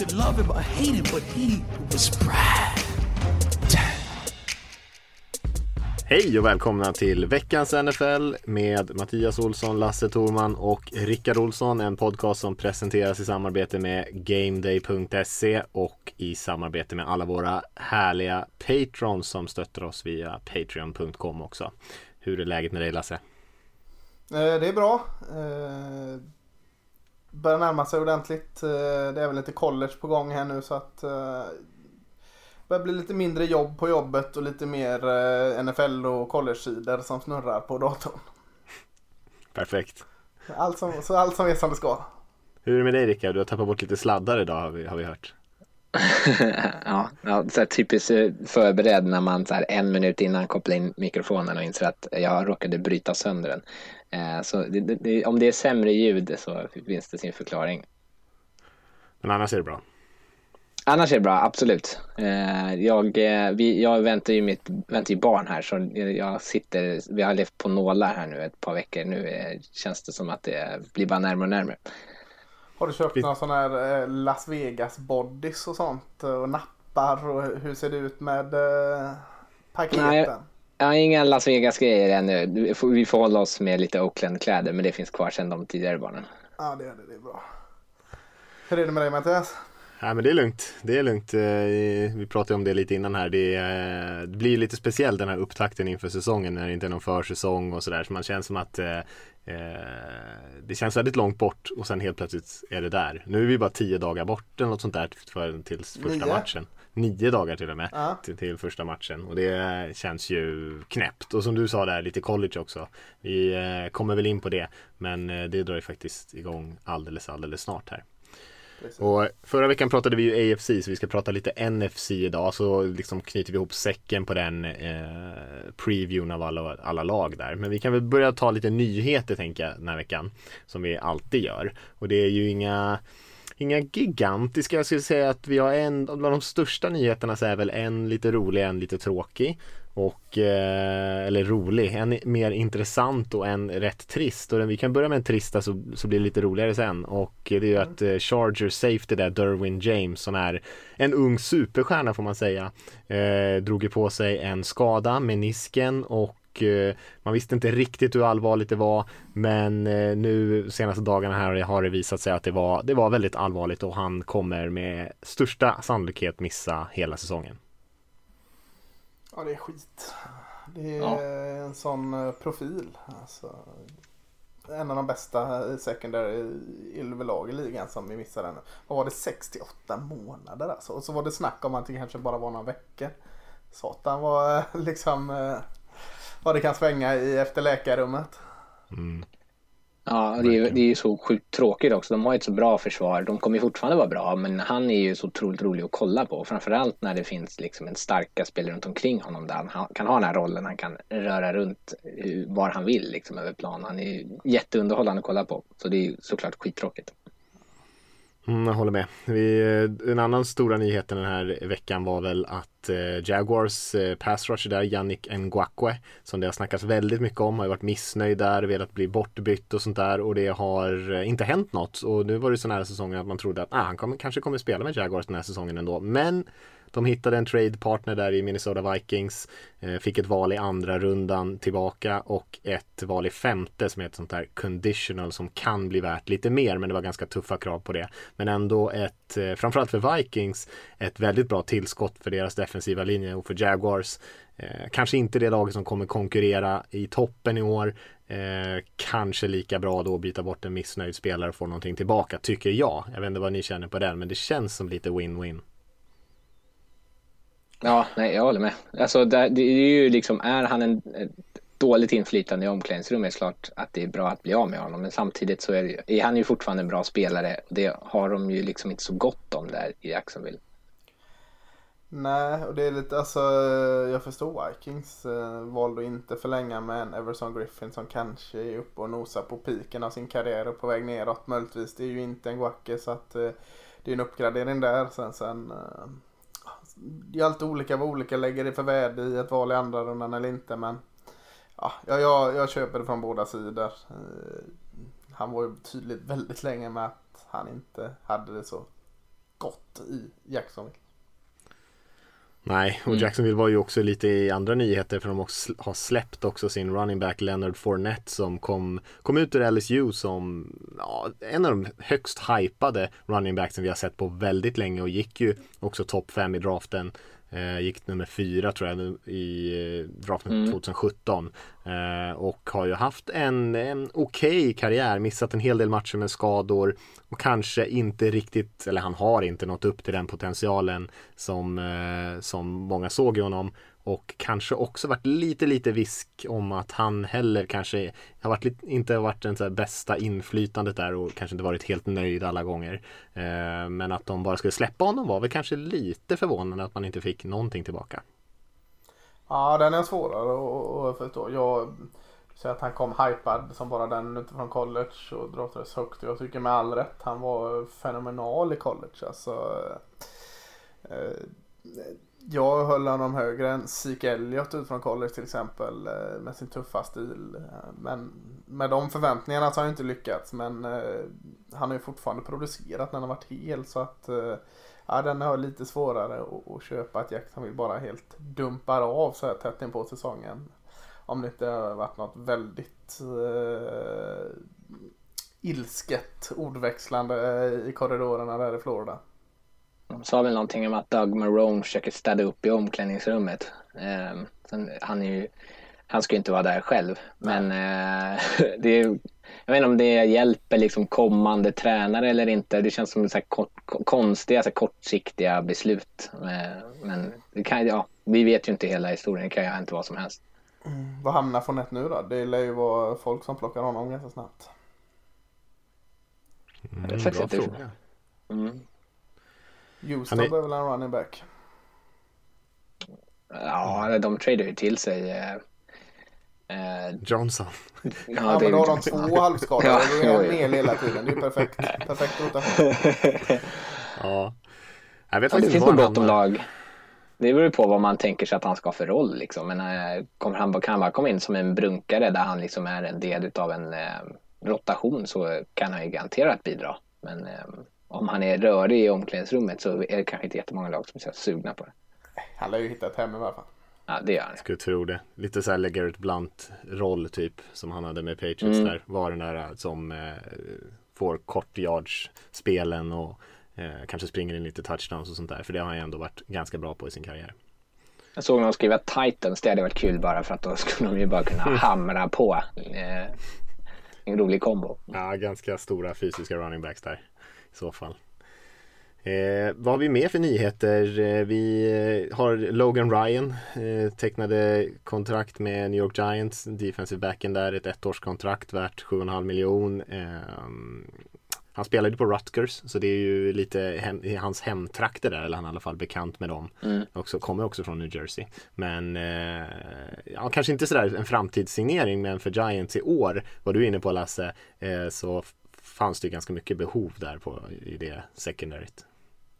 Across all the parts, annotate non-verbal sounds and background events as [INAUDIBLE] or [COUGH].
Could love him or hate him, but he was Brad. Hej och välkomna till veckans NFL med Mattias Olsson, Lasse Thorman och Rickard Olsson. En podcast som presenteras i samarbete med GameDay.se och i samarbete med alla våra härliga patrons som stöttar oss via Patreon.com också. Hur är läget med dig Lasse? Eh, Det är bra. Börjar närma sig ordentligt. Eh, Det är väl lite college på gång här nu så att eh, börjar bli lite mindre jobb på jobbet och lite mer eh, NFL och college-sidor som snurrar på datorn. Perfekt. Allt som, så allt som är som det ska. Hur är det med dig Rickard? Du har tappat bort lite sladdar idag har vi, har vi hört. [LAUGHS] ja, ja, så här typiskt förberedd när man så här en minut innan kopplar in mikrofonen och inser att jag råkade bryta sönder den. Eh, så det, det, det, om det är sämre ljud så finns det sin förklaring. Men annars är det bra. Annars är det bra, absolut. Eh, jag, eh, vi, jag väntar ju mitt väntar ju barn här så jag sitter, vi har levt på nålar här nu ett par veckor. Nu känns det som att det blir bara närmare och närmare. Har du köpt Vi- några sådana här Las Vegas bodies och sånt? Och nappar och hur ser det ut med paketen? Nej. Har inga Las Vegas-grejer ännu. Vi får, vi får hålla oss med lite Oakland-kläder men det finns kvar sedan de tidigare barnen. Ja det är det, det är bra. Hur är det med dig Mattias? Ja, men det är lugnt. Det är lugnt. Eh, Vi pratade om det lite innan här. Det, eh, det blir lite speciellt den här upptakten inför säsongen när det inte är någon försäsong och sådär. Så man känns som att eh, eh, det känns väldigt långt bort och sen helt plötsligt är det där. Nu är vi bara tio dagar bort eller något sånt där för, till första Nio. matchen. Nio dagar till och med Ja. till, till första matchen och det känns ju knäppt. Och som du sa där, lite college också. Vi eh, kommer väl in på det men eh, det drar ju faktiskt igång alldeles, alldeles snart här. Precis. Och förra veckan pratade vi ju AFC så vi ska prata lite NFC idag så liksom knyter vi ihop säcken på den eh, previewn av alla, alla lag där. Men vi kan väl börja ta lite nyheter tänker jag den här veckan som vi alltid gör. Och det är ju inga Inga gigantiska, jag skulle säga att vi har en, bland de största nyheterna så är väl en lite rolig, en lite tråkig. Och, eh, eller rolig, en mer intressant och en rätt trist. Och vi kan börja med en trista så, så blir det lite roligare sen. Och det är ju att eh, Charger Safety där, Derwin James som är en ung superstjärna får man säga. Eh, drog ju på sig en skada, menisken och eh, man visste inte riktigt hur allvarligt det var men eh, nu senaste dagarna här har det visat sig att det var, det var väldigt allvarligt och han kommer med största sannolikhet missa hela säsongen. Ja det är skit. Det är Ja. en sån eh, profil. Alltså, en av de bästa secondary överlag i ligan som vi missade nu. Vad var det? 68 månader alltså. Och så var det snack om att det kanske bara var några veckor. Satan eh, liksom vad det kan svänga i efter läkarrummet. Mm. Ja, det är, ju- det är ju så sjukt tråkigt också. De har ett så bra försvar. De kommer ju fortfarande vara bra, men han är ju så otroligt rolig att kolla på. Framförallt när det finns liksom en starka spelare runt omkring honom där han ha- kan ha den här rollen. Han kan röra runt var han vill liksom över plan. Han är ju jätteunderhållande att kolla på. Så det är ju såklart skittråkigt. Mm, jag håller med. Vi, eh, en annan stora nyheten den här veckan var väl att eh, Jaguars eh, pass rusher där, Yannick Nguakwe, som det har snackats väldigt mycket om, har ju varit missnöjd där, velat bli bortbytt och sånt där och det har eh, inte hänt något. Och nu var det så nära säsongen att man trodde att ah, han kommer, kanske kommer spela med Jaguars den här säsongen ändå. Men de hittade en trade partner där i Minnesota Vikings. Eh, fick ett val i andra rundan tillbaka och ett val i femte som är ett sånt här conditional som kan bli värt lite mer men det var ganska tuffa krav på det. Men ändå ett, eh, framförallt för Vikings, ett väldigt bra tillskott för deras defensiva linje och för Jaguars. Eh, kanske inte det laget som kommer konkurrera i toppen i år. Eh, kanske lika bra då att byta bort en missnöjd spelare och få någonting tillbaka, tycker jag. Jag vet inte vad ni känner på den, men det känns som lite win-win. Ja, nej, jag håller med. Alltså, det, det är ju liksom, är han en, ett dåligt inflytande i omklädningsrummet är det klart att det är bra att bli av med honom. Men samtidigt så är, det, är han ju fortfarande en bra spelare. Det har de ju liksom inte så gott om där i Jacksonville. Nej, och det är lite, alltså jag förstår Vikings eh, valde att inte förlänga med en Everson Griffin som kanske är uppe och nosar på piken av sin karriär och på väg neråt möjligtvis. Det är ju inte en Guacke så att eh, det är en uppgradering där. Sen, sen eh, det är alltid olika vad olika lägger det för värde i ett val i andra rundan eller inte men ja, jag, jag köper det från båda sidor. Eh, han var ju tydligt väldigt länge med att han inte hade det så gott i Jacksonville. Nej, och Mm. Jacksonville var ju också lite i andra nyheter för de också, har släppt också sin running back Leonard Fournette som kom, kom ut ur LSU som ja, en av de högst hypade running backsen vi har sett på väldigt länge och gick ju också topp 5 i draften. Eh, gick nummer fyra tror jag nu i eh, draften Mm. 2017. Eh, och har ju haft en, en okej karriär, missat en hel del matcher med skador och kanske inte riktigt, eller han har inte nått upp till den potentialen som, som många såg i honom. Och kanske också varit lite, lite visk om att han heller kanske har varit lite, inte har varit den så här bästa inflytandet där och kanske inte varit helt nöjd alla gånger. Eh, men att de bara skulle släppa honom var väl kanske lite förvånande att man inte fick någonting tillbaka. Ja, den är svårare att- att förstå. Jag säger att han kom hypad som bara den utifrån college och draftades högt. Jag tycker med all rätt han var fenomenal i college. Alltså, eh, eh jag höll honom högre än Zeke Elliott ut från college till exempel eh, med sin tuffa stil. Eh, men med de förväntningarna så har han inte lyckats. Men eh, han har ju fortfarande producerat när han har varit hel så att Ja, den har lite svårare att, att köpa att Jacksonville bara helt dumpar av så här tätt in på säsongen. Om det inte har varit något väldigt eh, ilsket ordväxlande i korridorerna där i Florida. De sa väl någonting om att Doug Marone försöker städa upp i omklädningsrummet. Eh, sen, han, är ju, han ska ju inte vara där själv. Men eh, [LAUGHS] det är, jag vet inte om det hjälper liksom kommande tränare eller inte. Det känns som så här kort, konstiga, så här kortsiktiga beslut. Eh, men det kan, ja, vi vet ju inte hela historien. Det kan ju hänt vad som helst. Vad hamnar Fournette nu då? Det lär ju vara folk som plockar honom ganska snabbt. Mm, Det är faktiskt bra inte- fråga. Mm. Houston är- behöver väl en running back. Ja, de tradar ju till sig. Eh, eh, Johnson. [LAUGHS] ja, Ja, men då har de två halvskadade. Ja, Då är hel hela tiden. Det är ju perfekt. [LAUGHS] Perfekt rotation. [LAUGHS] Ja. Jag vet Ja, det finns nog gott om lag. Det beror ju på vad man tänker sig att han ska ha för roll. Liksom. Men eh, kommer han, kan han bara komma in som en brunkare där han liksom är en del av en eh, rotation så kan han ju garanterat bidra. Men eh, om han är rörig i omklädningsrummet så är det kanske inte jättemånga lag som är så sugna på det. Han lär ju hitta ett hem i alla fall. Ja, det gör han. Skulle tro det. Lite så här LeGarrette Blunt roll typ som han hade med Patriots Mm. där. Var den där eh, som eh, får kort yards spelen och eh, kanske springer in lite touchdowns och sånt där. För det har han ju ändå varit ganska bra på i sin karriär. Jag såg någon skriva Titans, det hade varit kul bara för att då skulle de ju bara kunna [LAUGHS] hamra på. Eh, en rolig kombo. Ja, ganska stora fysiska running backs där i så fall. Eh, vad har vi mer för nyheter? Eh, vi eh, har Logan Ryan eh, tecknade kontrakt med New York Giants, defensive backen där, ett ettårskontrakt värt 7,5 miljon. Eh, han spelade på Rutgers så det är ju lite hem, i hans hemtrakter där, eller han är i alla fall bekant med dem. Mm. Också, kommer också från New Jersey. Men eh, ja, kanske inte sådär en framtidssignering men för Giants i år, vad du är inne på Lasse, eh, så fanns det ganska mycket behov där på, i det secondaryt.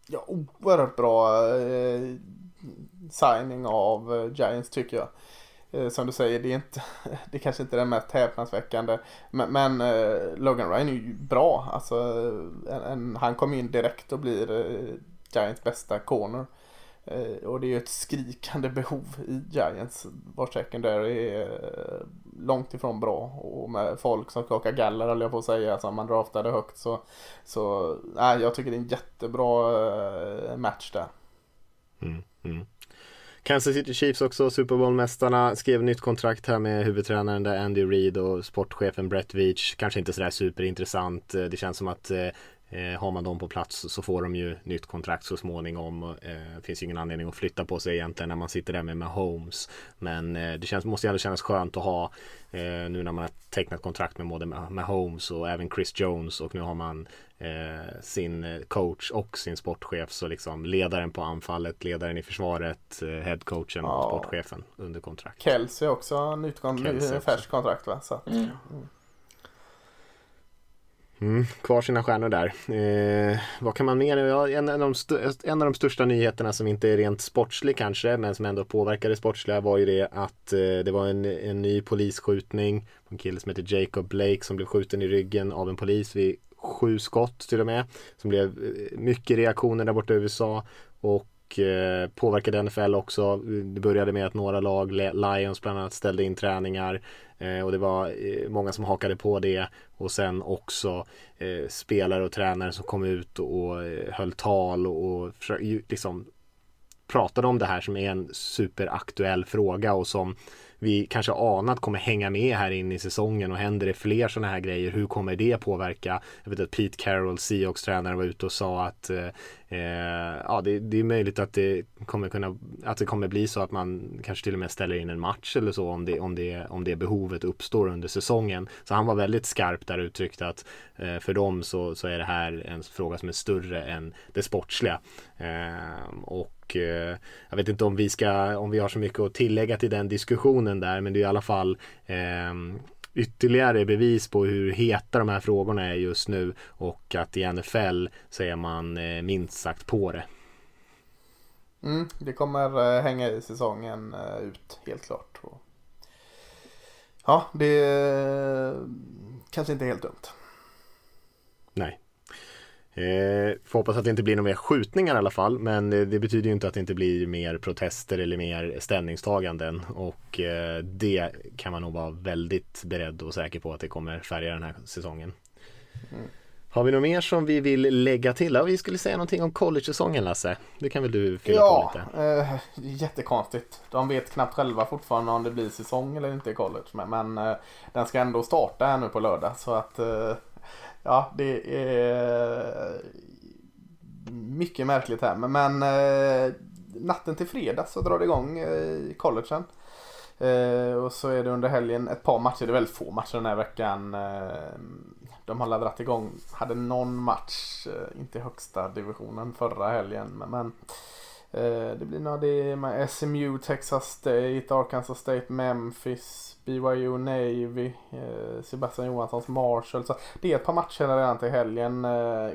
Ja, oerhört bra eh, signing av eh, Giants tycker jag. Eh, som du säger, det är, inte, [LAUGHS] det är kanske inte den mest häpnadsväckande. Men, men eh, Logan Ryan är ju bra. Alltså, en, en, han kom in direkt och blir eh, Giants bästa corner. Eh, och det är ju ett skrikande behov i Giants. Vars secondary är eh, långt ifrån bra. Och med folk som skakar galler höll jag på att säga. Som man draftade högt så så nej, jag tycker det är en jättebra eh, match där. Mm, mm. Kansas City Chiefs också, Super Bowl-mästarna, skrev nytt kontrakt här med huvudtränaren där Andy Reid och sportchefen Brett Veach. Kanske inte sådär superintressant. Det känns som att eh, Eh, har man dem på plats så får de ju nytt kontrakt så småningom. Eh, det finns ju ingen anledning att flytta på sig egentligen när man sitter där med Mahomes. Men eh, det känns, måste ju ändå kännas skönt att ha eh, nu när man har tecknat kontrakt med både Mahomes och även Chris Jones och nu har man eh, sin coach och sin sportchef så liksom ledaren på anfallet, ledaren i försvaret, eh, headcoachen och Ja. sportchefen under kontrakt. Kelsey också, nytt kon- Kelsey ny, också. färskt kontrakt va? Så att, Mm. Mm, kvar sina stjärnor där. Eh, vad kan man mer? Ja, en, en, av de en av de största nyheterna som inte är rent sportslig kanske, men som ändå påverkar det sportsliga var ju det att eh, det var en, en ny polisskjutning en kille som heter Jacob Blake som blev skjuten i ryggen av en polis vid sju skott till och med. Som blev eh, mycket reaktioner där borta i USA och och eh, påverkade NFL också. Det började med att några lag, Lions bland annat, ställde in träningar eh, och det var eh, många som hakade på det och sen också spelare och tränare som kom ut och höll tal och, liksom pratade om det här som är en superaktuell fråga och som vi kanske anat kommer hänga med här in i säsongen och händer det fler sådana här grejer, hur kommer det påverka? Jag vet att Pete Carroll, Seahawks tränare, var ute och sa att eh, eh, ja, det, det är möjligt att det kommer kunna, att det kommer bli så att man kanske till och med ställer in en match eller så om det, om det, om det behovet uppstår under säsongen. Så han var väldigt skarp där och uttryckte att eh, för dem så, så är det här en fråga som är större än det sportsliga. Eh, och eh, jag vet inte om vi ska, om vi har så mycket att tillägga till den diskussionen där, men det är i alla fall eh, ytterligare bevis på hur heta de här frågorna är just nu och att i NFL så är man eh, minst sagt på det. mm, det kommer eh, hänga i säsongen ut helt klart. Och, ja, det är kanske inte helt dumt. Nej. Eh, får hoppas att det inte blir några mer skjutningar i alla fall. Men det, det betyder ju inte att det inte blir mer protester eller mer ställningstaganden. Och eh, det kan man nog vara väldigt beredd och säker på att det kommer färga den här säsongen. Har vi något mer som vi vill lägga till? Ja, vi skulle säga någonting om college-säsongen Lasse. Det kan väl du fylla Ja, på lite? eh, jättekonstigt. De vet knappt själva fortfarande om det blir säsong eller inte i college. Men, men eh, den ska ändå starta här nu på lördag. Så att eh, ja, det är mycket märkligt här. Men, men eh, natten till fredag så drar det igång eh, i collegen. Eh, och så är det under helgen ett par matcher. Det är väldigt få matcher den här veckan. De har laddat igång. Hade någon match, inte i högsta divisionen förra helgen. Men, det blir nog det med SMU, Texas State, Arkansas State, Memphis, BYU, Navy, eh, Sebastian Johanssons Marshall. Så det är ett par matcher redan till helgen. Eh,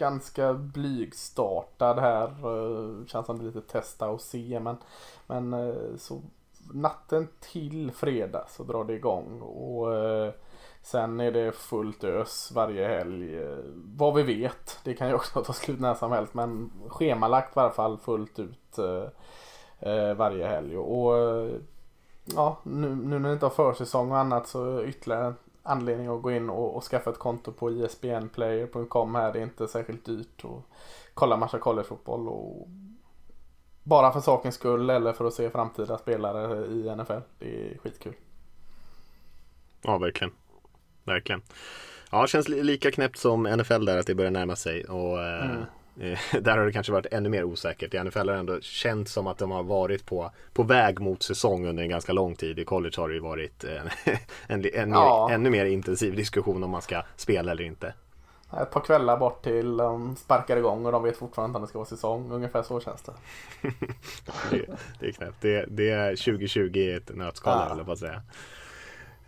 ganska blygstartad här. Eh, känns som det är lite testa och se. Men, men eh, så natten till fredag så drar det igång. Och eh, sen är det fullt ös varje helg. Vad vi vet. Det kan ju också ta slut när som helst. Men schemalagt i alla fall fullt ut varje helg. Och ja, nu, nu när det inte har försäsong och annat så ytterligare anledning att gå in och, och skaffa ett konto på E ispnplayer.com här. Det är inte särskilt dyrt att kolla massa collegefotboll och bara för sakens skull eller för att se framtida spelare i NFL. Det är skitkul. Ja, verkligen. Verkligen. Ja, känns li- lika knäppt som NFL där att det börjar närma sig. Och, eh, eh, [LAUGHS] där har det kanske varit ännu mer osäkert. I NFL har det ändå känts som att de har varit på, på väg mot säsong under en ganska lång tid. I college har det ju varit eh, [LAUGHS] en, en, Ja. mer, ännu mer intensiv diskussion om man ska spela eller inte. Ett par kvällar bort till de sparkar igång och de vet fortfarande inte om det ska vara säsong. Ungefär så känns det. [LAUGHS] Det, det är knäppt. Det, det är 2020 i ett nötskal Ja. höll jag på att säga.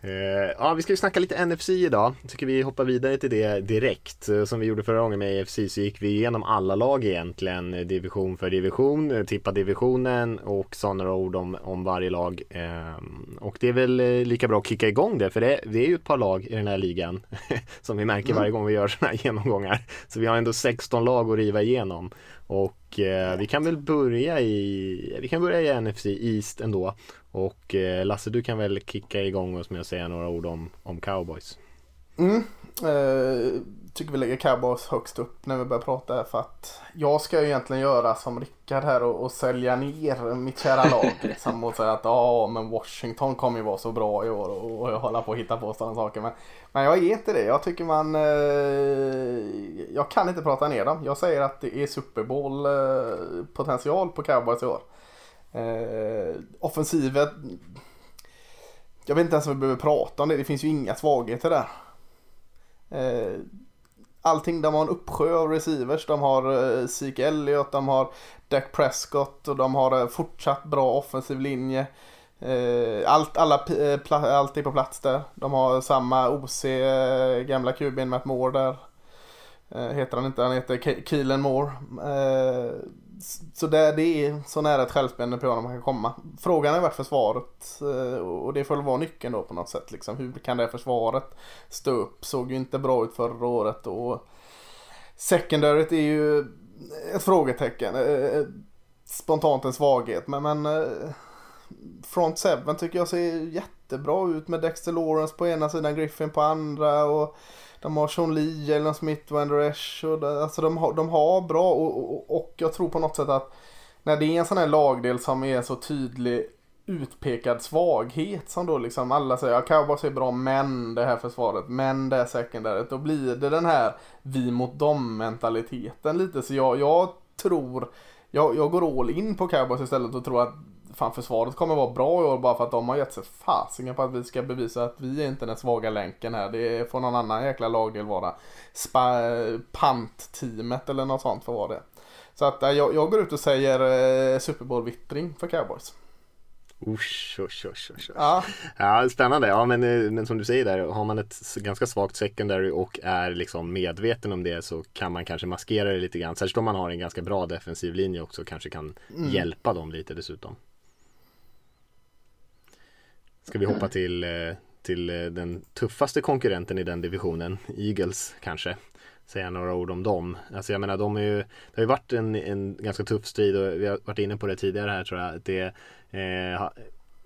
Eh, ja, vi ska ju snacka lite NFC idag. Tycker vi hoppar vidare till det direkt. Eh, Som vi gjorde förra gången med AFC så gick vi igenom alla lag egentligen. eh, Division för division, tippa divisionen och sa några ord om, om varje lag. Och det är väl lika bra att kicka igång det för det, det är ju ett par lag i den här ligan. [LAUGHS] som vi märker varje gång vi gör sådana här genomgångar. Så vi har ändå 16 lag att riva igenom. Och vi kan väl börja i, vi kan börja i NFC East ändå. Och eh, Lasse du kan väl kicka igång oss med att säga några ord om, om cowboys. Mm. Eh, tycker vi lägger Cowboys högst upp när vi börjar prata här för att jag ska ju egentligen göra som Rickard här och, och sälja ner mitt kära lag [LAUGHS] liksom och säga att ja men Washington kommer ju vara så bra i år och, och jag håller på att hitta på sådana saker men, men jag är inte det. Jag tycker man eh, jag kan inte prata ner dem. Jag säger att det är Super Bowl eh, potential på Cowboys i år. Eh, offensivet jag vet inte ens om vi behöver prata om det. Det finns ju inga svagheter där. Eh, allting, de har en uppsjö av receivers. De har eh, Zeke Elliott, de har Dak Prescott och de har eh, fortsatt bra offensiv linje. Eh, allt, alla, eh, allt är på plats där. De har samma OC, eh, gamla QB'n Matt Moore där. Eh, heter han inte, han heter Keelan Moore. Eh, så det, det är så nära ett självspelande på man kan komma. Frågan är vart försvaret eh, och det får väl vara nyckeln då på något sätt. Liksom. Hur kan det försvaret stå upp? Såg ju inte bra ut förra året och secondaryt är ju ett frågetecken. Eh, eh, spontant en svaghet men, men Front 7 tycker jag ser jättebra ut med Dexter Lawrence på ena sidan, Griffin på andra och de har Sean Lee, Jalen Smith, Wander Esch och det, alltså de har, de har bra och, och, och jag tror på något sätt att när det är en sån här lagdel som är så tydlig utpekad svaghet som då liksom alla säger, ja Cowboys är bra men det här försvaret, men det här secondaryt. Då blir det den här vi mot dem mentaliteten lite. Så jag, jag tror, jag, jag går all in på Cowboys istället och tror att fan försvaret kommer vara bra i år bara för att de har gett sig fasingen på att vi ska bevisa att vi är inte den svaga länken här. Det får någon annan jäkla lagdel vara. Spa, pant-teamet eller något sånt får vara det. Så att jag, jag går ut och säger eh, Super Bowl-vittring för Cowboys. Usch, usch, usch, usch. Ja. ja, spännande. Ja, men, eh, men som du säger där, har man ett ganska svagt secondary och är liksom medveten om det så kan man kanske maskera det lite grann. Särskilt om man har en ganska bra defensiv linje också kanske kan mm. hjälpa dem lite dessutom. Ska vi hoppa till, eh, till eh, den tuffaste konkurrenten i den divisionen, Eagles kanske säga några ord om dem. Alltså jag menar de är ju, det har ju varit en, en ganska tuff strid och vi har varit inne på det tidigare här tror jag. Det, eh,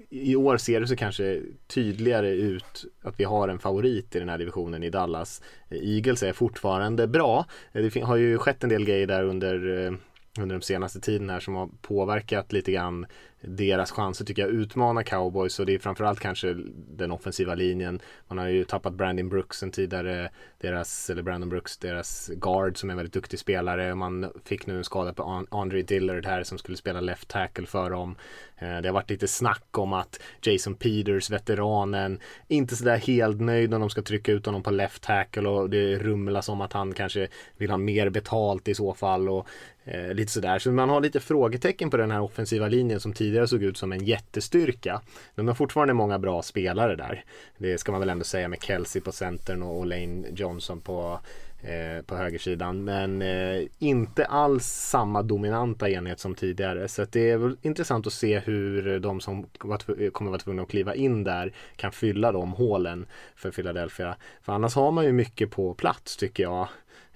I år ser det så kanske tydligare ut att vi har en favorit i den här divisionen i Dallas. Eagles är fortfarande bra. Eh, det har ju skett en del grejer där under under den senaste tiden här som har påverkat lite grann deras chanser tycker jag utmanar cowboys och det är framförallt kanske den offensiva linjen. Man har ju tappat Brandon Brooks en tidigare, deras, eller Brandon Brooks, deras guard som är en väldigt duktig spelare. Man fick nu en skada på Andre Dillard här som skulle spela left tackle för dem. Eh, det har varit lite snack om att Jason Peters, veteranen, inte sådär helt nöjd när de ska trycka ut honom på left tackle och det rumlas om att han kanske vill ha mer betalt i så fall och eh, lite sådär. Så man har lite frågetecken på den här offensiva linjen som tidigare tidigare såg ut som en jättestyrka. De har fortfarande många bra spelare där. Det ska man väl ändå säga med Kelsey på centern och Lane Johnson på eh, på högersidan. Men eh, inte alls samma dominanta enhet som tidigare. Så det är väl intressant att se hur de som kommer vara tvungna att kliva in där kan fylla de hålen för Philadelphia. För annars har man ju mycket på plats tycker jag.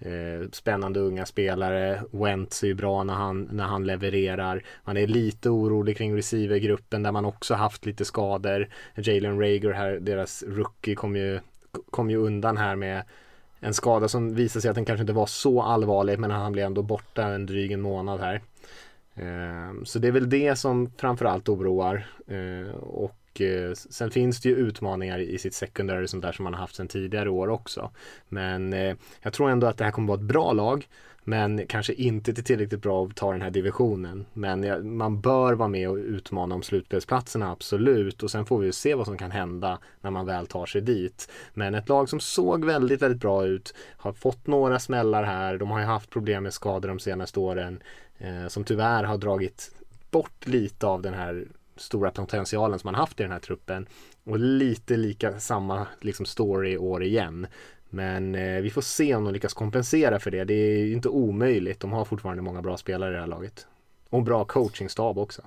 Eh, spännande unga spelare. Wentz är ju bra när han, när han levererar. Man är lite orolig kring receivergruppen där man också haft lite skador. Jalen Rager här, deras rookie kom ju, kom ju undan här med en skada som visade sig att den kanske inte var så allvarlig men han blev ändå borta en dryg en månad här. Eh, så det är väl det som framförallt oroar. Eh, och och eh, sen finns det ju utmaningar i sitt secondary som där som man har haft sedan tidigare år också. Men eh, jag tror ändå att det här kommer vara ett bra lag. Men kanske inte till tillräckligt bra att ta den här divisionen. Men ja, man bör vara med och utmana om slutspelsplatserna, absolut. Och sen får vi se vad som kan hända när man väl tar sig dit. Men ett lag som såg väldigt, väldigt bra ut, har fått några smällar här. De har ju haft problem med skador de senaste åren. Eh, som tyvärr har dragit bort lite av den här stora potentialen som man haft i den här truppen. Och lite lika samma liksom story år igen. Men eh, vi får se om de lyckas kompensera för det. Det är inte omöjligt. De har fortfarande många bra spelare i det här laget. Och bra coachingstab också.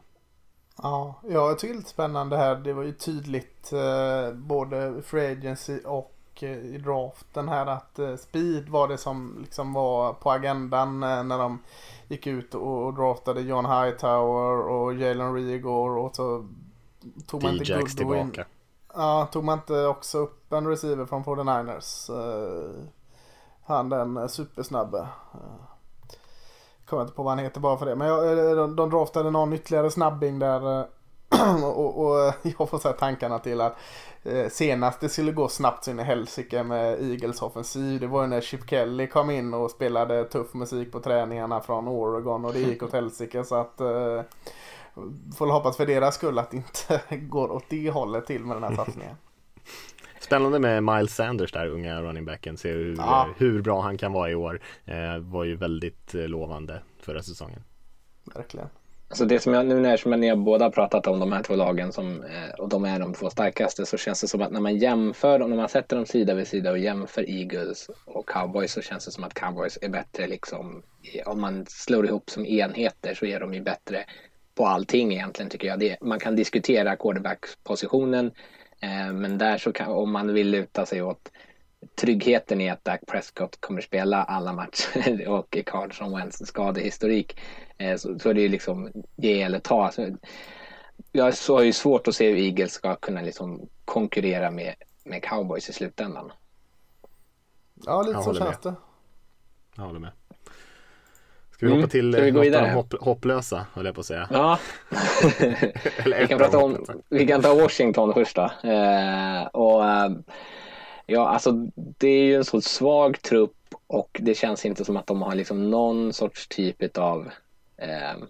Ja, jag tycker det är lite spännande här. Det var ju tydligt eh, både Free Agency och i draften här att eh, speed var det som liksom var på agendan eh, när de gick ut och draftade John Hightower och Jalen Rigor och så tog man inte Goodwin. tillbaka. Ja, tog man inte också upp en receiver från 49ers? Uh, han den supersnabbe. Kommer inte på vad han heter bara för det. Men jag, de, de draftade någon ytterligare snabbing där. [CLEARS THROAT] och, och, [LAUGHS] jag får säga tankarna till att eh, senast det skulle gå snabbt så in i helsike med Eagles offensiv. Det var ju när Chip Kelly kom in och spelade tuff musik på träningarna från Oregon och det gick åt [LAUGHS] helsike. Så att eh, får hoppas för deras skull att det inte [LAUGHS] går åt det hållet till med den här satsningen. Spännande med Miles Sanders där, unga running backen. Se hur, ja. hur bra han kan vara i år. Eh, var ju väldigt eh, lovande förra säsongen. Verkligen. Alltså det som jag, nu när ni har båda pratat om de här två lagen som, eh, och de är de två starkaste så känns det som att när man jämför dem, när man sätter dem sida vid sida och jämför Eagles och Cowboys så känns det som att Cowboys är bättre liksom. Om man slår ihop som enheter så är de ju bättre på allting egentligen tycker jag. Det, man kan diskutera quarterback-positionen eh, men där så kan, om man vill luta sig åt tryggheten i att Dak Prescott kommer spela alla matcher [LAUGHS] och Carson Wentz skadehistorik eh, så, så är det ju liksom ge eller ta. Så, jag har ju svårt att se hur Eagles ska kunna liksom konkurrera med, med cowboys i slutändan. Ja, lite så känns det. Jag håller med. Ska vi mm. hoppa till vi något av hopp, hopplösa, höll jag på att säga. Ja. [LAUGHS] vi, kan prata om, vi kan ta Washington först då. Eh, och, eh, ja, alltså, det är ju en så svag trupp och det känns inte som att de har liksom någon sorts typ av eh,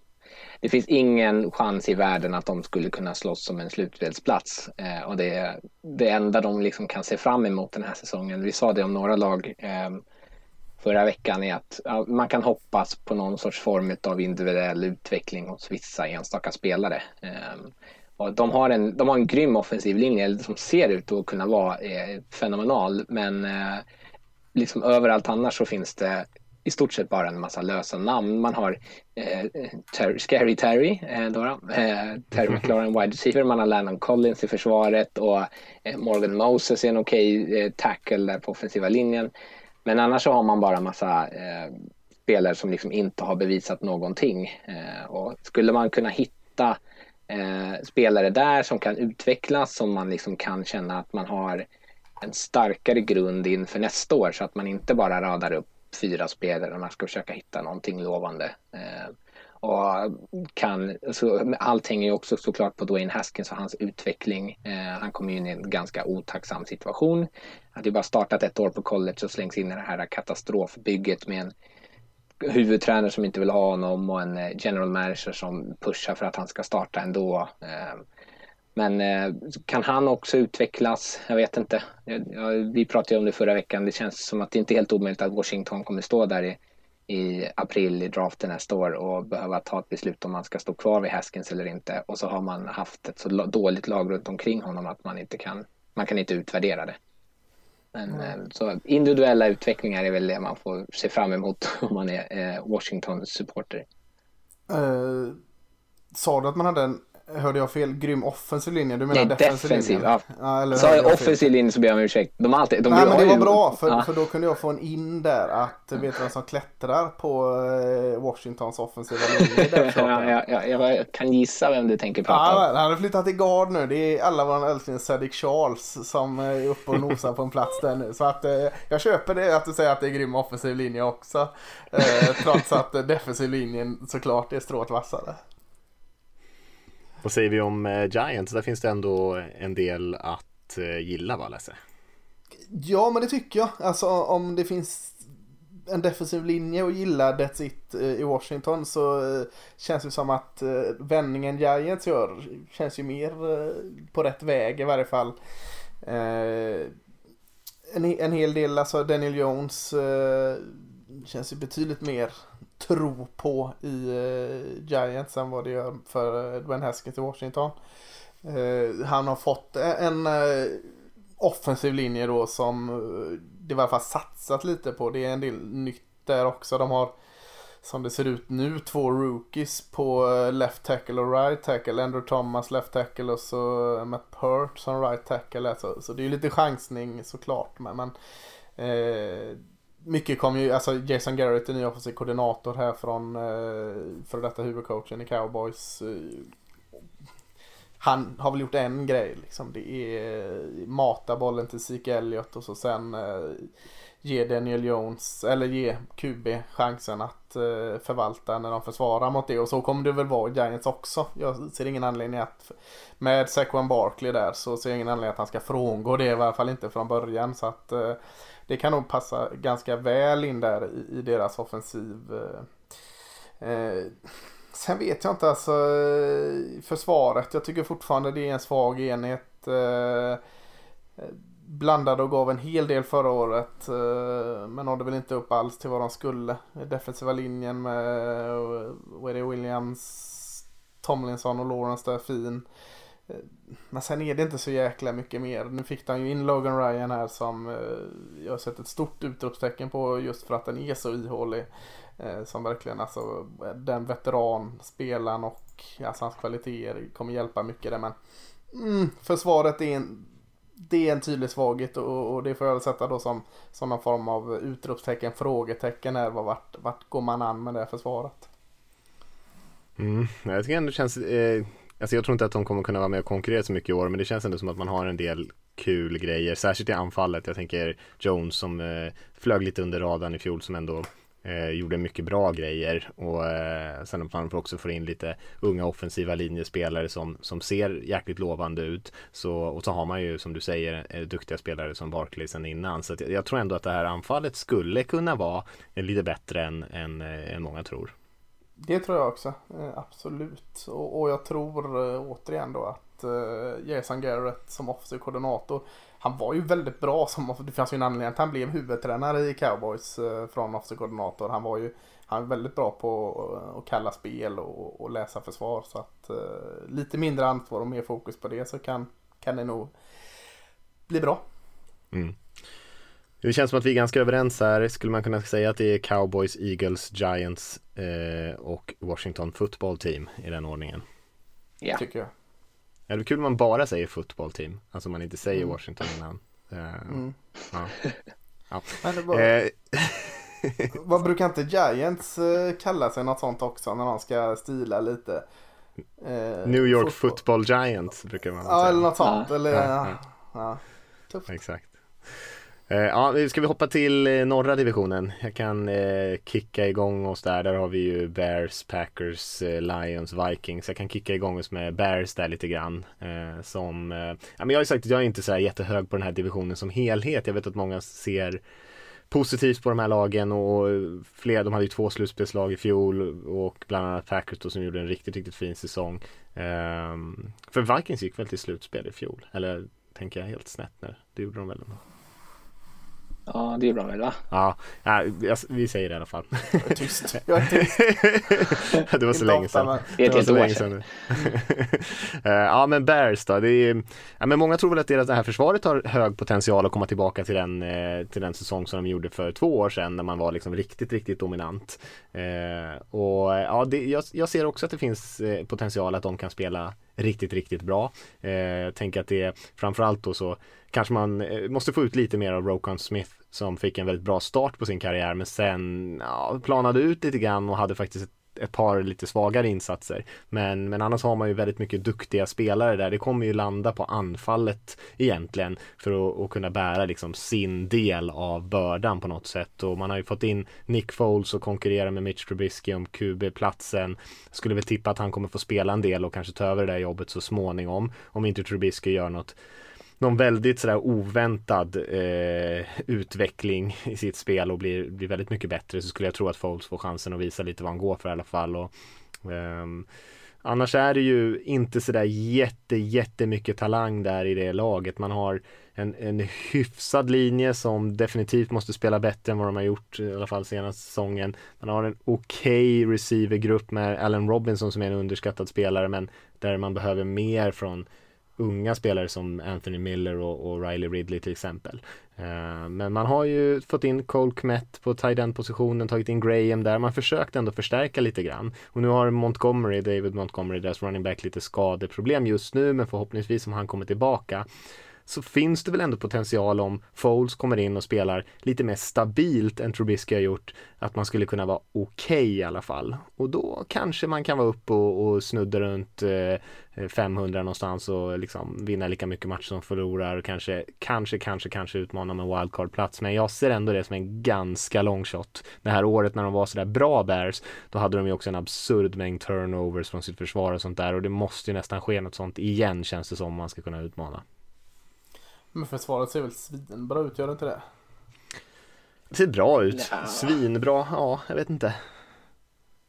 det finns ingen chans i världen att de skulle kunna slåss om en slutspelsplats. Eh, och det är det enda de liksom kan se fram emot den här säsongen. Vi sa det om några lag. Eh, förra veckan är att ja, man kan hoppas på någon sorts form av individuell utveckling hos vissa enstaka spelare. Eh, och de, har en, de har en grym offensiv linje som ser ut att kunna vara eh, fenomenal men eh, liksom överallt annars så finns det i stort sett bara en massa lösa namn. Man har eh, ter Scary Terry, eh, då, eh, Terry [LAUGHS] McLaurin wide receiver, man har Landon Collins i försvaret och eh, Morgan Moses är en okej okay, eh, tackle där på offensiva linjen. Men annars så har man bara massa eh, spelare som liksom inte har bevisat någonting. Eh, och skulle man kunna hitta eh, spelare där som kan utvecklas, som man liksom kan känna att man har en starkare grund inför nästa år så att man inte bara radar upp fyra spelare och man ska försöka hitta någonting lovande. Eh, och kan, så, allt hänger ju också såklart på Dwayne Haskins och hans utveckling. Eh, han kommer ju in i en ganska otacksam situation. Han hade ju bara startat ett år på college och slängs in i det här katastrofbygget med en huvudtränare som inte vill ha honom och en eh, general manager som pushar för att han ska starta ändå. Ehm, men eh, kan han också utvecklas? Jag vet inte. Vi pratade ju om det förra veckan. Det känns som att det inte är helt omöjligt att Washington kommer stå där i i april i draften nästa år och behöva ta ett beslut om man ska stå kvar vid Haskins eller inte. Och så har man haft ett så dåligt lag runt omkring honom att man inte kan, man kan inte utvärdera det. Men, mm. Så individuella utvecklingar är väl det man får se fram emot [LAUGHS] om man är eh, Washingtons supporter. Uh, sa du att man hade en Hörde jag fel? Grym offensiv linje? Du menar Nej, defensiv, defensiv Ja. ja eller Sa jag offensiv linje så ber jag om ursäkt. De alltid, de Nej men det var ju... bra för, ja. för då kunde jag få en in där att vet vem som klättrar på eh, Washingtons offensiva linje. [LAUGHS] ja, ja, ja, jag kan gissa vem du tänker prata om. Ja, han har flyttat till guard nu. Det är alla våra älskling Cedric Charles som är uppe och nosar på en plats där nu. Så att eh, jag köper det att du säger att det är grym offensiv linje också. Eh, trots att defensiv linjen såklart är strået vassare. Vad säger vi om eh, Giants? Där finns det ändå en del att eh, gilla va Lasse? Ja men det tycker jag. Alltså om det finns en defensiv linje och gillar That's It eh, i Washington så känns det som att vändningen Giants gör känns ju mer på rätt väg i varje fall. En, en hel del, alltså Daniel Jones känns ju betydligt mer tro på i eh, Giants än vad det gör för Edwin Dwayne Haskins i Washington. Eh, han har fått e, en eh, offensiv linje då som eh, det i alla fall satsat lite på. Det är en del nytt där också. De har som det ser ut nu två rookies på eh, left tackle och right tackle. Andrew Thomas left tackle och så Matt Pert som right tackle. Så, så det är lite chansning såklart. Men, men eh, mycket kom ju, alltså Jason Garrett är ny offensiv koordinator här från eh, för detta huvudcoachen i Cowboys. Eh, han har väl gjort en grej liksom. Det är eh, mata bollen till Zeke Elliott och så sen eh, ge Daniel Jones eller ge QB chansen att eh, förvalta när de försvarar mot det och så kommer det väl vara i Giants också. Jag ser ingen anledning att med Sequan Barkley där så ser jag ingen anledning att han ska frångå det i alla fall inte från början så att eh, det kan nog passa ganska väl in där i, i deras offensiv. Eh, eh sen vet jag inte alltså försvaret. Jag tycker fortfarande det är en svag enhet. Eh, eh blandade och gav en hel del förra året. Eh, men nådde väl inte upp alls till vad de skulle. Defensiva linjen med Williams, Tomlinson och Lawrence där fin. Eh, men sen är det inte så jäkla mycket mer. Nu fick han ju in Logan Ryan här som eh, jag har sett ett stort utropstecken på just för att den är så ihålig. Eh, som verkligen alltså den veteran, spelaren och alltså hans kvaliteter kommer hjälpa mycket där men mm, försvaret är en det är en tydlig svaghet och, och, det får jag väl sätta då som, som någon form av utropstecken, frågetecken här. vart, vart går man an med det försvaret? Mm, jag tycker ändå det känns, eh, alltså jag tror inte att de kommer kunna vara med och konkurrera så mycket i år men det känns ändå som att man har en del kul grejer, särskilt i anfallet. Jag tänker Jones som eh, flög lite under radarn i fjol som ändå Eh, gjorde mycket bra grejer och eh, sen att man också får in lite unga offensiva linjespelare som, som ser jäkligt lovande ut. Så, och så har man ju som du säger eh, duktiga spelare som Barkley sen innan. Så jag, jag, tror ändå att det här anfallet skulle kunna vara lite bättre än, än, eh, än många tror. Det tror jag också, eh, absolut. Och, och jag tror eh, återigen då att eh, Jason Garrett som offensiv koordinator han var ju väldigt bra som, det fanns ju en anledning att han blev huvudtränare i Cowboys från offensive koordinator. Han var ju han var väldigt bra på att kalla spel och, och läsa försvar. Så att lite mindre ansvar och mer fokus på det så kan, kan det nog bli bra. Mm. Det känns som att vi är ganska överens här. Skulle man kunna säga att det är Cowboys, Eagles, Giants eh, och Washington Football Team i den ordningen? Ja. Tycker jag. Är det kul om man bara säger football team? Alltså man inte säger mm. Washington innan. Uh, mm. ja. ja. Var, eh. [LAUGHS] vad brukar inte Giants eh, kalla sig något sånt också när de ska stila lite? Eh, New York fotboll. football Giants brukar man säga. Ja, eller något sånt. Eller, ja, ja. Tufft. Exakt. Eh, ja, ska vi hoppa till eh, norra divisionen? Jag kan eh, kicka igång oss där. Där har vi ju Bears, Packers, eh, Lions, Vikings. Jag kan kicka igång oss med Bears där lite grann. Eh, som, eh, ja, men jag har ju sagt att jag är inte så här jättehög på den här divisionen som helhet. Jag vet att många ser positivt på de här lagen och fler, de hade ju två slutspelslag i fjol och bland annat Packers då som gjorde en riktigt, riktigt fin säsong. Ehm, för Vikings gick väl till slutspel i fjol? Eller tänker jag helt snett nu? Det gjorde de väl? Ändå. Ja, det är bra väl va? Ja, ja vi säger det i alla fall. Jag är tyst. Jag är tyst. [LAUGHS] det var så länge sedan. Det var så länge sedan. [LAUGHS] Eh, ja, men Bears då. Det är, ja, men många tror väl att deras, det här försvaret har hög potential att komma tillbaka till den, eh, till den säsong som de gjorde för två år sedan när man var liksom riktigt, riktigt dominant. Eh, och ja, det, jag, jag ser också att det finns potential att de kan spela riktigt, riktigt bra. Jag tänker att det är framförallt då så kanske man eh, måste få ut lite mer av Rokon Smith som fick en väldigt bra start på sin karriär men sen ja, planade ut lite grann och hade faktiskt ett, ett par lite svagare insatser. Men, men annars har man ju väldigt mycket duktiga spelare där. Det kommer ju landa på anfallet egentligen för att, att kunna bära liksom sin del av bördan på något sätt. Och man har ju fått in Nick Foles och konkurrera med Mitch Trubisky om QB-platsen. Skulle väl tippa att han kommer få spela en del och kanske ta över det där jobbet så småningom. Om inte Trubisky gör något någon väldigt sådär oväntad eh, utveckling i sitt spel och blir, blir väldigt mycket bättre så skulle jag tro att Foles får chansen att visa lite vad han går för i alla fall. Och, eh, annars är det ju inte sådär jätte, jättemycket talang där i det laget. Man har en, en hyfsad linje som definitivt måste spela bättre än vad de har gjort i alla fall senaste säsongen. Man har en okej okay receivergrupp med Allen Robinson som är en underskattad spelare men där man behöver mer från unga spelare som Anthony Miller och, och Riley Ridley till exempel. Uh, men man har ju fått in Cole Kmet på tight end positionen, tagit in Graham där. Man försökt ändå förstärka lite grann. Och nu har Montgomery, David Montgomery, deras running back lite skadeproblem just nu, men förhoppningsvis om han kommer tillbaka så finns det väl ändå potential om Foles kommer in och spelar lite mer stabilt än Trubisky har gjort, att man skulle kunna vara okej okay i alla fall. Och då kanske man kan vara upp och, och snudda runt eh, 500 någonstans och liksom vinna lika mycket matcher som förlorar och kanske, kanske, kanske, kanske utmana med wildcard-plats. Men jag ser ändå det som en ganska long shot. Det här året när de var sådär bra Bears, då hade de ju också en absurd mängd turnovers från sitt försvar och sånt där och det måste ju nästan ske något sånt igen känns det som om man ska kunna utmana. Men försvaret ser väl svinbra ut, gör det inte det? Det ser bra ut. Ja. Svinbra, ja, jag vet inte.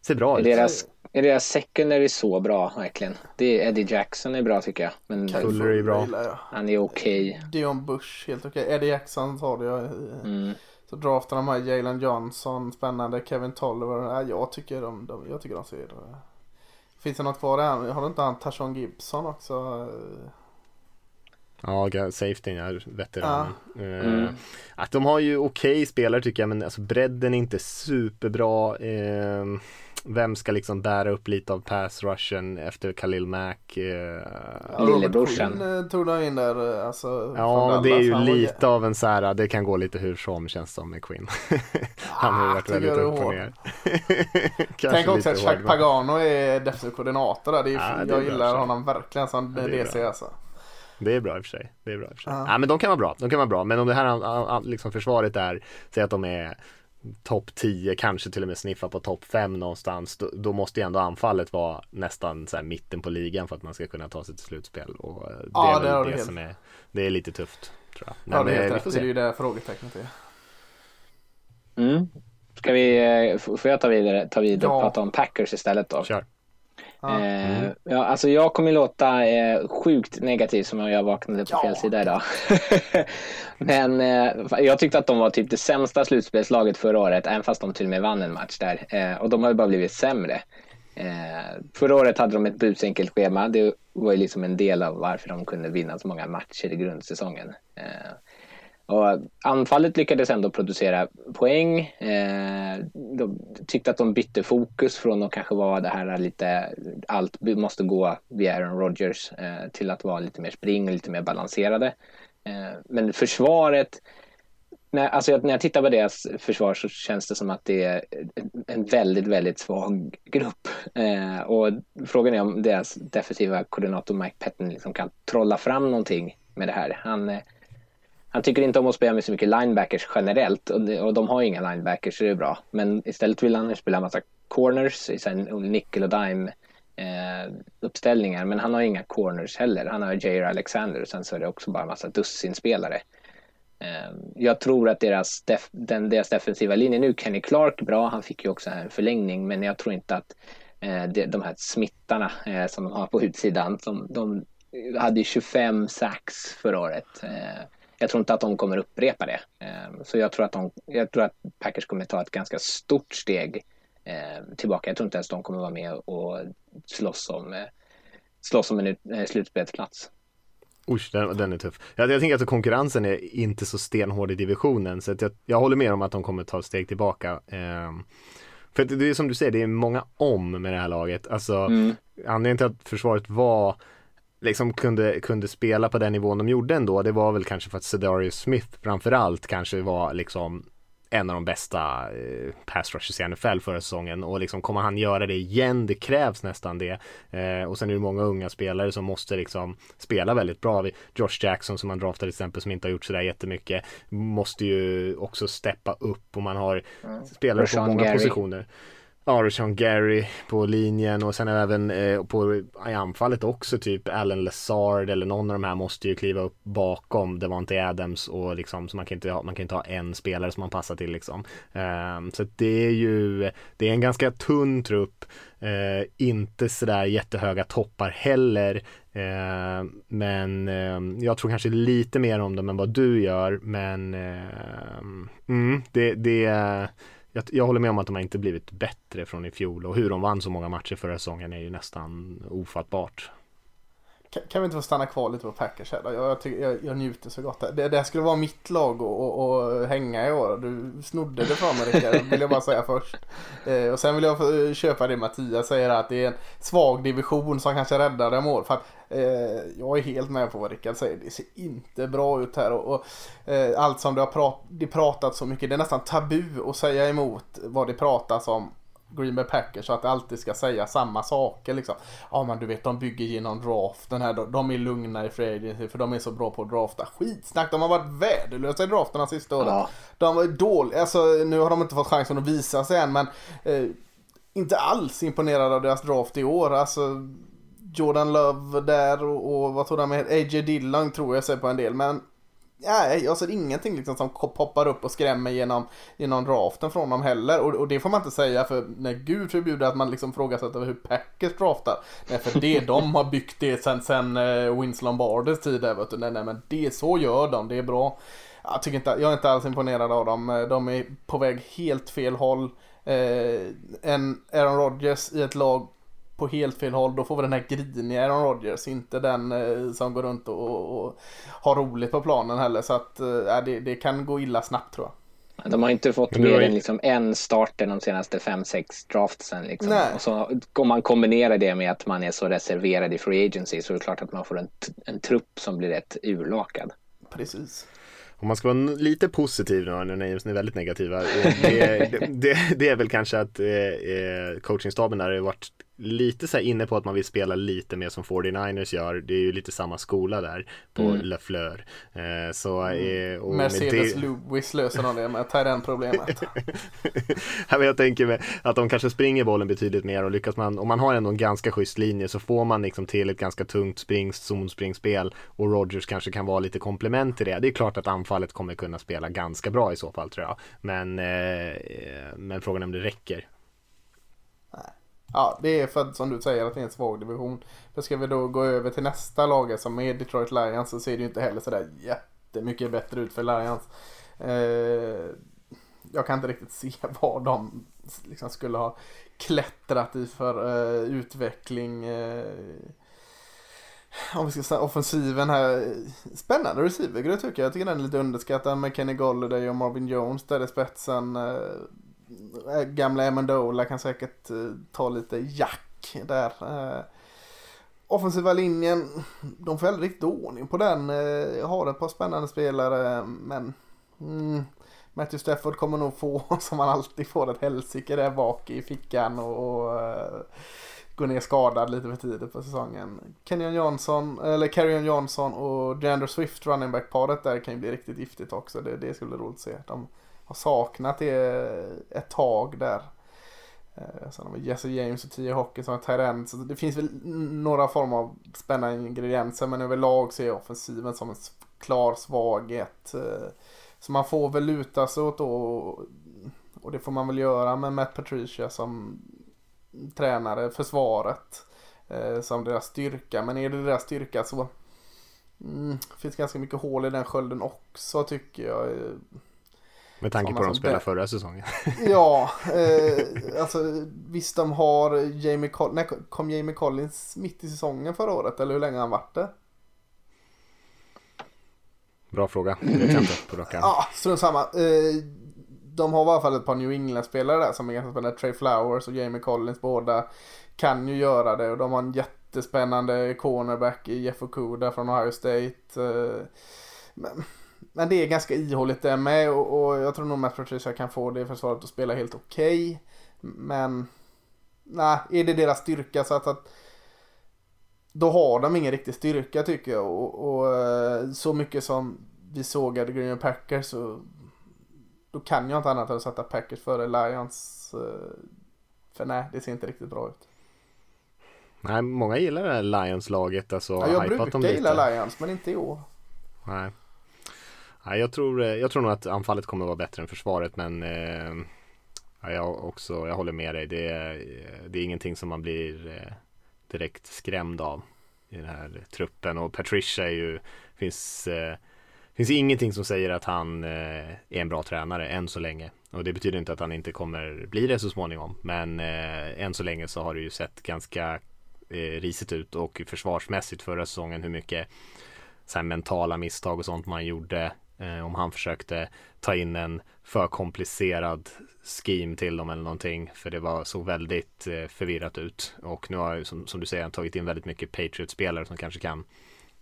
Ser bra är ut. Deras, är deras secondary så bra verkligen? Det är Eddie Jackson är bra tycker jag. Men Fuller är bra. Han är okej. Okay. Dion Bush, helt okej. Okay. Eddie Jackson sa det jag. Mm. Så draftar de här Jalen Johnson, spännande. Kevin Tolliver. Ja, jag, tycker de, de, jag tycker de ser... Finns det något kvar där? Har du inte han Tashon Gibson också? Ja, safety är veteran. Ja. Eh, mm. Att de har ju okej okay spelare tycker jag men alltså bredden är inte superbra. Eh, vem ska liksom bära upp lite av pass rushen efter Khalil Mack? Eh... Lillebrorsan. Eh, tog de in där alltså. Ja, det är ju lite av en så här, det kan gå lite hur som känns som med Quinn. [LAUGHS] Han har ju varit väldigt upp och ner. [LAUGHS] Tänk också att Chuck Pagano är defensiv koordinator där. Det är, ja, jag gillar bra, honom verkligen som ja, DC alltså. Det är bra i och för sig. Det är bra i och för sig. Ja. ja men de kan vara bra. De kan vara bra. Men om det här liksom försvaret är, säg att de är topp 10, kanske till och med sniffa på topp 5 någonstans, då, då, måste ju ändå anfallet vara nästan så här mitten på ligan för att man ska kunna ta sig till slutspel. Och eh, det ja, är väl det, det som är, det är lite tufft. Tror jag. Men, ja, det är, helt det är ju det frågetecknet är. Mm. Ska vi, eh, får jag ta vidare, ta vidare ja. och prata om Packers istället då? Kör. Mm. Eh, ja, alltså jag kommer låta eh, sjukt negativ som om jag vaknade på ja. fel sida idag. [LAUGHS] Men eh, jag tyckte att de var typ det sämsta slutspelslaget förra året, även fast de till och med vann en match där. Eh, och de har ju bara blivit sämre. Eh, förra året hade de ett busenkelt schema. Det var ju liksom en del av varför de kunde vinna så många matcher i grundsäsongen. Och anfallet lyckades ändå producera poäng. Eh, de tyckte att de bytte fokus från att kanske vara det här lite allt måste gå via Aaron Rodgers eh, till att vara lite mer spring och lite mer balanserade. Eh, men försvaret, när, alltså när jag tittar på deras försvar så känns det som att det är en väldigt, väldigt svag grupp. Eh, och frågan är om deras defensiva koordinator Mike Petten liksom kan trolla fram någonting med det här. Han eh, han tycker inte om att spela med så mycket linebackers generellt och, de, och de har inga linebackers så det är bra. Men istället vill han spela massa corners i nickel och dime eh, uppställningar. Men han har inga corners heller. Han har J.R. Alexander och sen så är det också bara massa dussinspelare. Eh, jag tror att deras, def, den, deras defensiva linje nu, Kenny Clark bra, han fick ju också en förlängning men jag tror inte att eh, de, de här smittarna eh, som de har på utsidan, som, de hade 25 sax förra året. Eh, jag tror inte att de kommer upprepa det. Ehm, så jag tror att, de, jag tror att Packers kommer ta ett ganska stort steg ehm, tillbaka. Jag tror inte ens de kommer vara med och slåss om, eh, slåss om en eh, slutspelsplats. Usch, den, den är tuff. Jag, jag tänker att konkurrensen är inte så stenhård i divisionen så att jag, jag håller med om att de kommer ta ett steg tillbaka. Eh, för det är som du säger, det är många om med det här laget. Alltså mm. anledningen till att försvaret var liksom kunde, kunde spela på den nivån de gjorde ändå, det var väl kanske för att Cedarius Smith framförallt kanske var liksom en av de bästa eh, pass rushers i NFL förra säsongen och liksom kommer han göra det igen? Det krävs nästan det. Eh, och sen är det många unga spelare som måste liksom spela väldigt bra. Josh Jackson som man draftade till exempel som inte har gjort sådär jättemycket måste ju också steppa upp och man har mm. spelare på många Gary. positioner. Ja, Gary på linjen och sen även eh, på i anfallet också typ Allen Lazard eller någon av de här måste ju kliva upp bakom Devante Adams och liksom så man kan inte ha, man kan inte ha en spelare som man passar till liksom. Eh, så det är ju det är en ganska tunn trupp eh, inte sådär jättehöga toppar heller eh, men eh, jag tror kanske lite mer om dem än vad du gör men eh, mm, det, det jag, jag håller med om att de har inte blivit bättre från i fjol och hur de vann så många matcher förra säsongen är ju nästan ofattbart. kan, kan vi inte få stanna kvar lite på Packers här då? Jag, jag, tycker, jag, jag njuter så gott. Det, det här skulle vara mitt lag att hänga i år. Du snodde det från mig Rickard, vill jag bara säga först. Eh, och sen vill jag eh, köpa det Mattias säger att det är en svag division som kanske räddar dem år. För att jag är helt med på vad Rickard säger. Det ser inte bra ut här. Och, och eh, allt som det har prat, det pratat så mycket, det är nästan tabu att säga emot vad det pratas om Green Bay Packers så att det alltid ska säga samma saker liksom. Ja men du vet de bygger genom draften här. De är lugna i free agency för de är så bra på att drafta. Skitsnack, de har varit värdelösa i draften de sista åren. Ja. De var dåliga, alltså nu har de inte fått chansen att visa sig än men eh, inte alls imponerad av deras draft i år. Alltså Jordan Love där och, och vad tror han med AJ Dillon tror jag sig på en del men Nej, jag ser ingenting liksom som poppar upp och skrämmer genom, genom draften från dem heller. Och, och det får man inte säga för när Gud förbjuder att man liksom frågasätter hur Packers draftar. Nej, för det [LAUGHS] de har byggt det sen, sen eh, uh, Winslow Barders tid där, vet du. Nej, nej, men det så gör de, det är bra. Jag, tycker inte, jag är inte alls imponerad av dem. Eh, de är på väg helt fel håll. Eh, en Aaron Rodgers i ett lag på helt fel håll, då får vi den här griniga Aaron Rodgers, inte den eh, som går runt och, och, har roligt på planen heller. Så att eh, det, det, kan gå illa snabbt tror jag. De har inte fått mer än liksom en starter de senaste fem sex draftsen. Liksom. Och så, om man kombinerar det med att man är så reserverad i free agency så är det klart att man får en, en trupp som blir rätt urlakad. Precis. Om man ska vara lite positiv nu, när Names är väldigt negativa, det, det, [LAUGHS] det, det, är väl kanske att eh, eh coachingstaben där har varit lite så inne på att man vill spela lite mer som 49ers gör. Det är ju lite samma skola där på mm. Lafleur. Eh, så, mm. eh, Mercedes det... Lewis löser de det med den problemet. [LAUGHS] jag tänker mig att de kanske springer bollen betydligt mer och lyckas man, om man har ändå en ganska schysst linje så får man liksom till ett ganska tungt spring, zonspringspel och Rogers kanske kan vara lite komplement till det. Det är klart att anfallet kommer kunna spela ganska bra i så fall tror jag. Men, eh, men frågan är om det räcker. Ja, det är för att som du säger att det är en svag division. För ska vi då gå över till nästa lag som är Detroit Lions så ser det ju inte heller sådär jättemycket bättre ut för Lions. Eh, jag kan inte riktigt se [LAUGHS] vad de liksom skulle ha klättrat i för eh, utveckling. Eh, om vi ska säga offensiven här. Spännande receivergrupp tycker jag. Jag tycker den är lite underskattad med Kenny Golladay och Marvin Jones där i spetsen. Eh, Eh, Eh, gamla Amendola kan säkert eh, ta lite jack där. Eh, offensiva linjen, de får aldrig riktigt ordning på den. Jag har ett par spännande spelare men mm, Matthew Stafford kommer nog få [LAUGHS] som han alltid får ett helsike där bak i fickan och, och gå ner skadad lite för tidigt på säsongen. Kenyon Johnson, eller Carrion Johnson och DeAndre Swift running back paret där kan ju bli riktigt giftigt också. Det, det skulle bli roligt att se. De, har saknat det eh, ett tag där. Eh, sen har vi Jesse James och Tia Hockey som är tight Så det finns väl några former av spännande ingredienser men överlag ser jag offensiven som en klar svaghet. Eh, så man får väl luta sig åt då och det får man väl göra med Matt Patricia som tränare, försvaret som deras styrka. Men är det deras styrka så mm, finns ganska mycket hål i den skölden också tycker jag. Med tanke på att de spelade förra säsongen. [LAUGHS] ja, [LAUGHS] eh, alltså visst de har Jamie Collins, när kom Jamie Collins mitt i säsongen förra året eller hur länge har han varit det? Bra fråga, det vet jag inte på rak Ja, strunt samma. Eh, de har i alla fall ett par New England-spelare där som är ganska spännande. Trey Flowers och Jamie Collins båda kan ju göra det och de har en jättespännande cornerback i Jeff Okuda från Ohio State. Eh, men men det är ganska ihåligt det med och, och jag tror nog Matt Patricia kan få det försvaret att spela helt okej. Okay. Men nej, är det deras styrka så att, att då har de ingen riktig styrka tycker jag och, och eh, så mycket som vi sågade Green Packers så då kan jag inte annat än att sätta Packers före Lions. Eh, för nej, det ser inte riktigt bra ut. Nej, många gillar det här Lions-laget. Alltså, ja, jag brukar gilla Lions, men inte i år. Nej. Nej, jag, tror, eh, jag tror nog att anfallet kommer att vara bättre än försvaret men eh, jag, också, jag håller med dig. Det är, eh, det är ingenting som man blir eh, direkt skrämd av i den här truppen och Patricia är ju, finns eh, finns ingenting som säger att han eh, är en bra tränare än så länge. Och det betyder inte att han inte kommer bli det så småningom. Men eh, än så länge så har det ju sett ganska eh, risigt ut och försvarsmässigt förra säsongen hur mycket så här, mentala misstag och sånt man gjorde eh, om han försökte ta in en för komplicerad scheme till dem eller någonting för det var så väldigt eh, förvirrat ut och nu har som, som du säger han tagit in väldigt mycket Patriot-spelare som kanske kan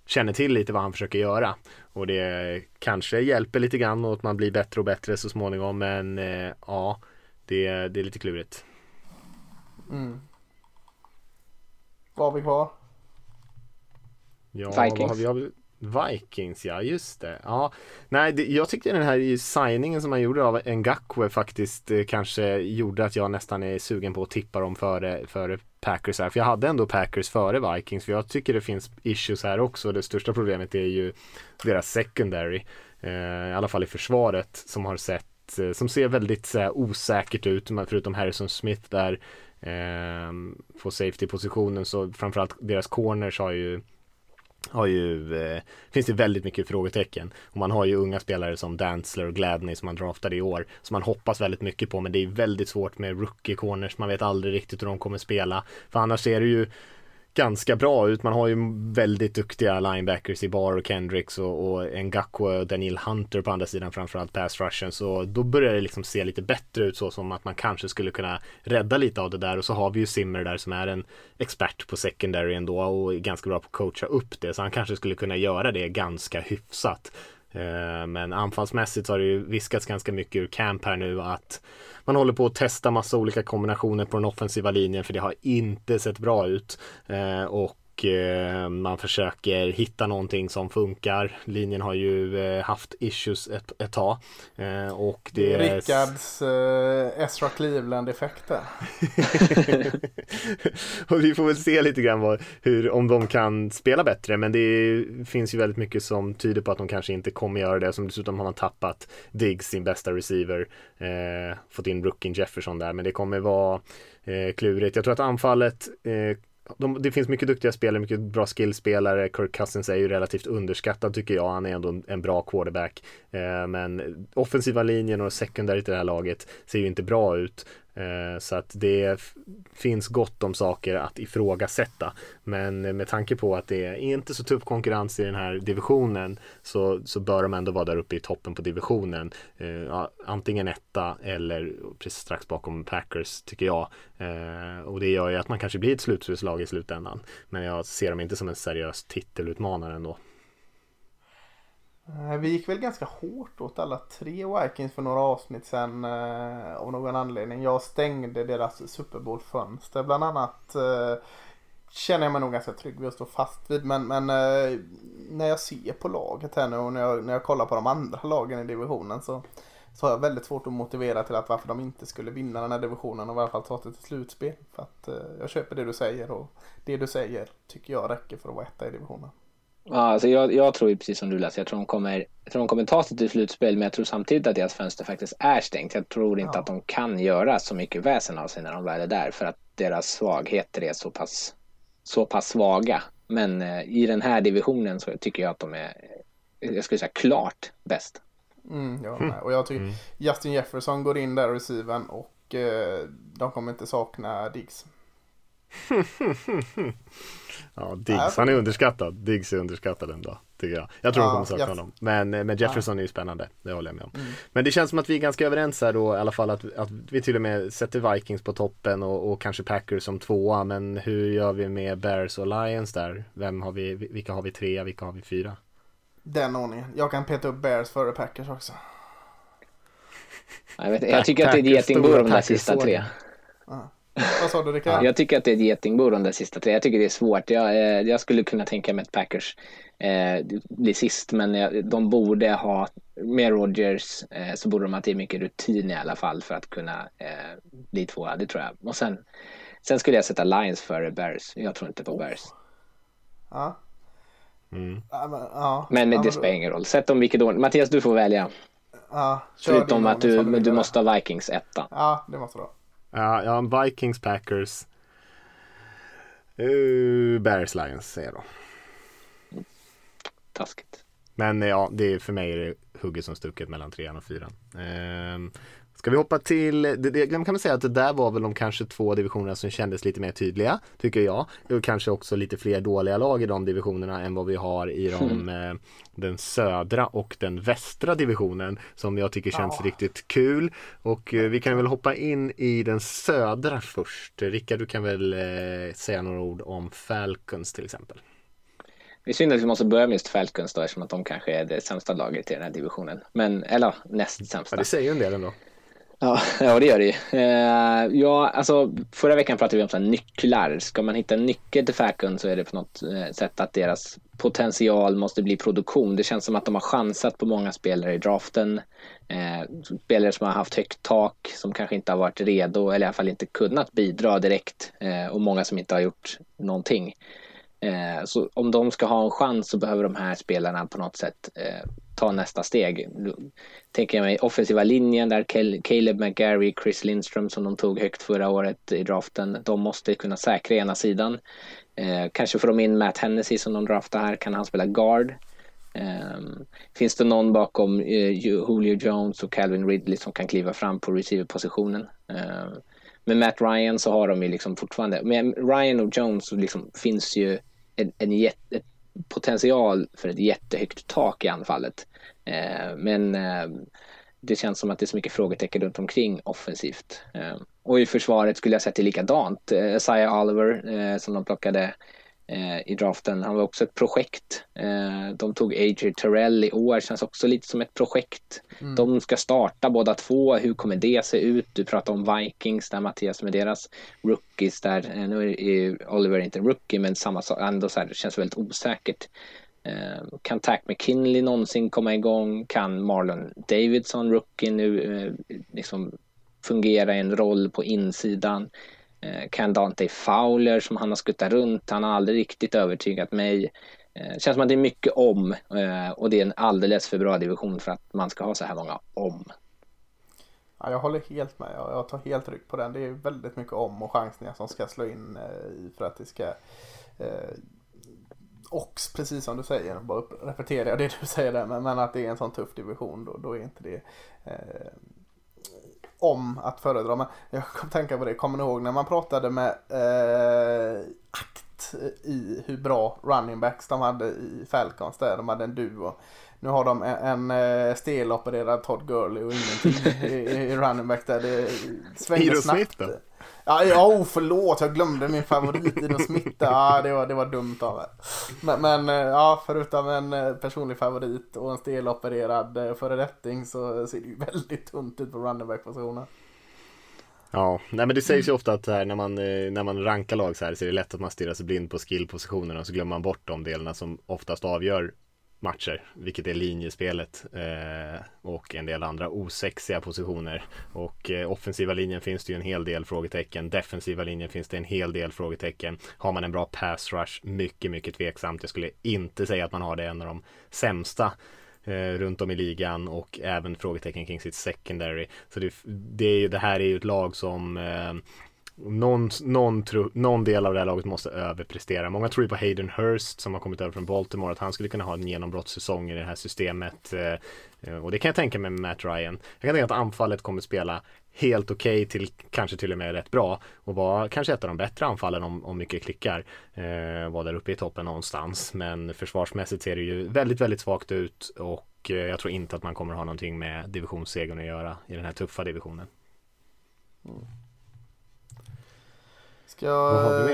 känner till lite vad han försöker göra och det kanske hjälper lite grann och att man blir bättre och bättre så småningom men eh, ja det, det är lite klurigt. Mm. Vad har vi kvar? Ja, Vikings. Vad har vi, har vi? Vikings, ja just det. Ja, nej, det, jag tyckte den här signingen som man gjorde av Ngakwe faktiskt eh, kanske gjorde att jag nästan är sugen på att tippa dem före, före Packers här. För jag hade ändå Packers före Vikings. För jag tycker det finns issues här också. Det största problemet är ju deras secondary. Eh, I alla fall i försvaret som har sett eh, som ser väldigt så här, osäkert ut förutom Harrison Smith där eh, på safety-positionen så framförallt deras corners har ju har ju, eh, finns det väldigt mycket frågetecken. Och man har ju unga spelare som Dantzler och Gladney som man draftade i år. Som man hoppas väldigt mycket på men det är väldigt svårt med rookie corners. Man vet aldrig riktigt hur de kommer spela. För annars ser det ju ganska bra ut. Man har ju väldigt duktiga linebackers i Bar och Kendricks och, och Ngakwe och Daniel Hunter på andra sidan framförallt pass rushen. Så då börjar det liksom se lite bättre ut så som att man kanske skulle kunna rädda lite av det där och så har vi ju Simmer där som är en expert på secondary ändå och är ganska bra på att coacha upp det så han kanske skulle kunna göra det ganska hyfsat. Eh, men anfallsmässigt så har det ju viskats ganska mycket ur camp här nu att man håller på att testa massa olika kombinationer på den offensiva linjen för det har inte sett bra ut. Eh, och eh, man försöker hitta någonting som funkar. Linjen har ju eh, haft issues ett, ett tag. Eh, och det är Rickards eh, Ezra Cleveland-effekter. [LAUGHS] och vi får väl se lite grann vad, hur, om de kan spela bättre. Men det finns ju väldigt mycket som tyder på att de kanske inte kommer göra det. Som dessutom har man tappat Diggs, sin bästa receiver. Eh, fått in Brookin Jefferson där. Men det kommer vara eh, klurigt. Jag tror att anfallet eh, de, det finns mycket duktiga spelare, mycket bra skillspelare. Kirk Cousins är ju relativt underskattad tycker jag. Han är ändå en, en bra quarterback. Eh, men offensiva linjen och sekundärt i det här laget ser ju inte bra ut. Eh, så att det finns gott om saker att ifrågasätta. Men med tanke på att det är inte så tuff konkurrens i den här divisionen så, så bör de ändå vara där uppe i toppen på divisionen. Eh, ja, antingen etta eller precis strax bakom Packers tycker jag. Eh, och det gör ju att man kanske blir ett slutspelslag i slutändan. Men jag ser dem inte som en seriös titelutmanare ändå. Eh, vi gick väl ganska hårt åt alla tre Vikings för några avsnitt sen eh, av någon anledning. Jag stängde deras Super Bowl-fönster bland annat. Eh, känner jag mig nog ganska trygg vid att stå fast vid. Men, men eh, när jag ser på laget här nu och när jag, när jag kollar på de andra lagen i divisionen så, så har jag väldigt svårt att motivera till att varför de inte skulle vinna den här divisionen och i alla fall ta sig till slutspel. För att eh, jag köper det du säger och det du säger tycker jag räcker för att vara etta i divisionen. Ja, alltså jag, jag tror ju precis som du läser, jag tror de kommer, jag tror de kommer ta sig till slutspel, men jag tror samtidigt att deras fönster faktiskt är stängt. Jag tror inte Ja. att de kan göra så mycket väsen av sig när de väl är där, för att deras svagheter är så pass, så pass svaga. Men eh, i den här divisionen så tycker jag att de är, eh, jag skulle säga klart bäst. Mm, jag med. Och jag tycker Justin Jefferson går in där i receiven och eh, de kommer inte sakna Diggs. [LAUGHS] Ja, Diggs, han är underskattad. Diggs är underskattad ändå, tycker jag. Jag tror Ja, de kommer sakna jag- honom. Men, eh, men Jefferson är ju spännande, det håller jag med om. Men det känns som att vi är ganska överens här då i alla fall att, att vi till och med sätter Vikings på toppen och, och kanske Packers som tvåa. Men hur gör vi med Bears och Lions där? Vem har vi, vilka har vi trea, vilka har vi fyra? Den ordningen. Jag kan peta upp Bears före Packers också. Jag, vet, jag tycker att det är ett getingbo de där sista tre. såg. Vad sa du Rickard? Jag tycker att det är ett getingbo de där sista tre. Jag tycker det är svårt. Jag, eh, jag skulle kunna tänka mig att Packers eh, blir sist, men jag, de borde ha, med Rodgers, eh, så borde de ha till mycket rutin i alla fall för att kunna eh, bli tvåa. Det tror jag. Och sen, sen skulle jag sätta Lions före Bears. Jag tror inte på Bears. Ja. Mm. Ja, men, ja. Men ja, det spelar ingen roll. Sätt dem vilket ordning. Mattias, du får välja. Ja, Förutom att du, du måste ha Vikings etta. Ja, det måste du ha. Ja, ja Vikings, Packers. Uh, Bears, Lions säger jag då. Taskigt. Men eh, ja, det är, för mig är det hugget som stucket mellan trean och fyran. Ehm, Ska vi hoppa till, det, det kan man säga att det där var väl de kanske två divisionerna som kändes lite mer tydliga, tycker jag. Och kanske också lite fler dåliga lag i de divisionerna än vad vi har i de, mm. eh, den södra och den västra divisionen som jag tycker känns ja. riktigt kul. Och eh, vi kan väl hoppa in i den södra först. Rickard, du kan väl eh, säga några ord om Falcons till exempel. Det är synd att vi måste börja med just Falcons då eftersom att de kanske är det sämsta laget i den här divisionen. Men, eller näst sämsta. Ja, det säger ju en del ändå. Ja, [LAUGHS] ja det gör det ju. Eh, ja, alltså, förra veckan pratade vi om så nycklar. Ska man hitta en nyckel till Falcon så är det på något eh, sätt att deras potential måste bli produktion. Det känns som att de har chansat på många spelare i draften. Eh, spelare som har haft högt tak, som kanske inte har varit redo eller i alla fall inte kunnat bidra direkt eh, och många som inte har gjort någonting. Eh, så om de ska ha en chans så behöver de här spelarna på något sätt eh, ta nästa steg. Tänker jag mig offensiva linjen där Caleb McGarry, Chris Lindström som de tog högt förra året i draften. De måste kunna säkra ena sidan. Eh, kanske får de in Matt Hennessy som de draftar här. Kan han spela guard? Eh, finns det någon bakom eh, Julio Jones och Calvin Ridley som kan kliva fram på receiverpositionen? Eh, med Matt Ryan så har de ju liksom fortfarande, med Ryan och Jones så liksom finns ju en, en jätte, potential för ett jättehögt tak i anfallet. Eh, men eh, det känns som att det är så mycket frågetecken runt omkring offensivt. Eh, och i försvaret skulle jag säga att det är likadant. Eh, Isaiah Oliver eh, som de plockade i draften. Han var också ett projekt. Eh, de tog AJ Terrell i år, känns också lite som ett projekt. Mm. De ska starta båda två. Hur kommer det se ut? Du pratar om Vikings där Mattias med deras rookies där. Eh, nu är Oliver inte rookie men samma sak, ändå så här, det känns väldigt osäkert. Kan Tack McKinley någonsin komma igång? Kan Marlon Davidson, rookie, nu liksom fungera i en roll på insidan? Eh, Ken Dante Fowler som han har skuttat runt, han har aldrig riktigt övertygat mig. Det känns som att det är mycket om eh, och det är en alldeles för bra division för att man ska ha så här många om. Ja, jag håller helt med. Jag tar helt ryck på den. Det är väldigt mycket om och chansningar som ska slå in för att det ska och precis som du säger, bara repetera det du [LAUGHS] säger där, men, att det är en sån tuff division då, då är inte det om att föredra. Men jag kom tänka på det, kommer ni ihåg när man pratade med eh, Akt i hur bra running backs de hade i Falcons där. De hade en duo. Nu har de en, en eh, stelopererad Todd Gurley och ingenting i, i running back där. Det svänger snabbt. Ja, ja oh, förlåt, jag glömde min favorit Ido Smith. Ja, det var, det var dumt av mig. Men, men, eh, ja, förutom en eh, personlig favorit och en stelopererad eh, föredetting så ser det ju [LAUGHS] väldigt tunt ut på running back-positionen. Ja, nej men det sägs ju ofta att här, när, man, eh, när man rankar lag så här så är det lätt att man stirrar sig blind på skillpositionerna och så glömmer man bort de delarna som oftast avgör matcher, vilket är linjespelet eh, och en del andra osexiga positioner. Och eh, offensiva linjen finns det ju en hel del frågetecken. Defensiva linjen finns det en hel del frågetecken. Har man en bra pass rush? Mycket, mycket tveksamt. Jag skulle inte säga att man har det en av de sämsta eh, runt om i ligan och även frågetecken kring sitt secondary. Så det, det, är, det här är ju ett lag som eh, någon, någon, tro, någon del av det här laget måste överprestera. Många tror ju på Hayden Hurst som har kommit över från Baltimore att han skulle kunna ha en genombrottssäsong i det här systemet. Eh, och det kan jag tänka mig med Matt Ryan. Jag kan tänka att anfallet kommer spela helt okej okay till kanske till och med rätt bra och vara kanske ett av de bättre anfallen om, om mycket klickar. Eh, var där uppe i toppen någonstans men försvarsmässigt ser det ju väldigt, väldigt svagt ut och eh, jag tror inte att man kommer ha någonting med divisionssegern att göra i den här tuffa divisionen. Mm. Ska jag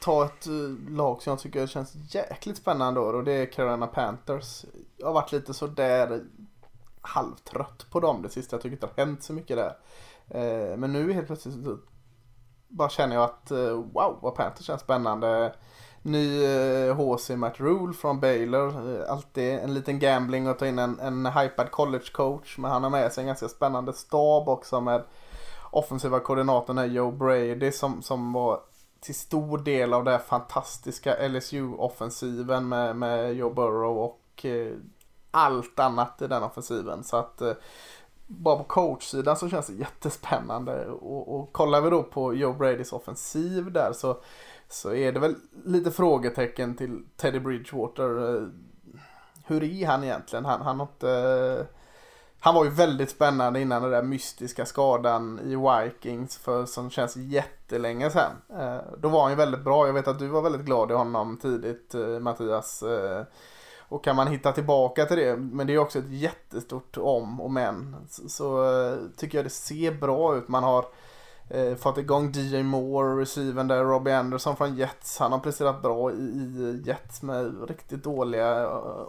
ta ett eh, lag som jag tycker känns jäkligt spännande då och det är Carolina Panthers. Jag har varit lite sådär halvtrött på dem det sista. Jag tycker inte det har hänt så mycket där. Eh, men nu helt plötsligt bara känner jag att eh, wow vad Panthers känns spännande. Ny HC Matt Rule från Baylor. Alltid en liten gambling att ta in en, en hypad college coach. Men han har med sig en ganska spännande stab också med offensiva koordinatorn är Joe Brady som, som var till stor del av den fantastiska LSU-offensiven med, med Joe Burrow och eh, allt annat i den offensiven. Så att eh, bara på coachsidan så känns det jättespännande. Och, och kollar vi då på Joe Bradys offensiv där så, så är det väl lite frågetecken till Teddy Bridgewater. Eh, hur är han egentligen? Han, han har inte han var ju väldigt spännande innan den där mystiska skadan i Vikings för som känns jättelänge sedan. Eh, då var han ju väldigt bra. Jag vet att du var väldigt glad i honom tidigt eh, Mattias. Eh, och kan man hitta tillbaka till det, men det är också ett jättestort om och men, så, så tycker jag det ser bra ut. Man har eh, fått igång DJ Moore, receiven där, Robbie Anderson från Jets. Han har presterat bra i, i Jets med riktigt dåliga uh,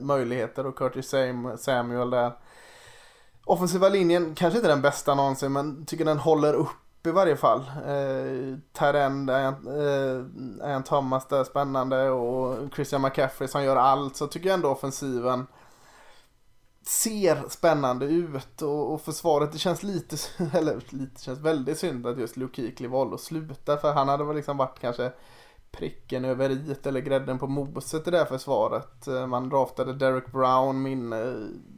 möjligheter och Curtis Samuel där. Offensiva linjen, kanske inte den bästa någonsin, men tycker den håller upp i varje fall. Eh, Tyrend, eh, Thomas där spännande och Christian McCaffrey som gör allt. Så tycker jag ändå offensiven ser spännande ut och, och försvaret det känns lite, [LAUGHS] eller lite känns väldigt synd att just Luke Kuechly valde att sluta för han hade väl liksom varit kanske pricken över i eller grädden på moset i det här försvaret. Eh, man draftade Derek Brown, min eh,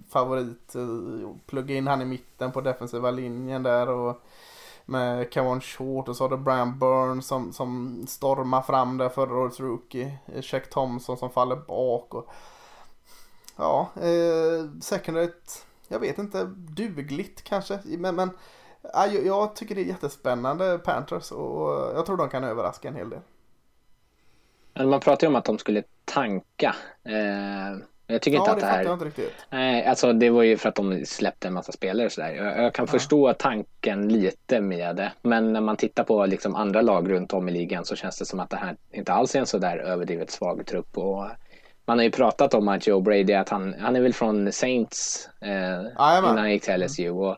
favorit, eh, plugga in han i mitten på defensiva linjen där och med Kawan Short och så har du Bram Burn som, som stormar fram där förra årets rookie. Check Thompson som faller bak. Och, ja, eh, secondaryt, jag vet inte, dugligt kanske. Men, men jag tycker det är jättespännande Panthers och jag tror de kan överraska en hel del. Man pratar ju om att de skulle tanka. Eh, jag tycker inte ja, att det här... jag inte riktigt. Nej, alltså det var ju för att de släppte en massa spelare och sådär. Jag, jag kan ja. förstå tanken lite med det. Men när man tittar på liksom andra lag runt om i ligan så känns det som att det här inte alls är en sådär överdrivet svag trupp. Och man har ju pratat om att Joe Brady, att han, han är väl från Saints eh, innan han gick till LSU. Och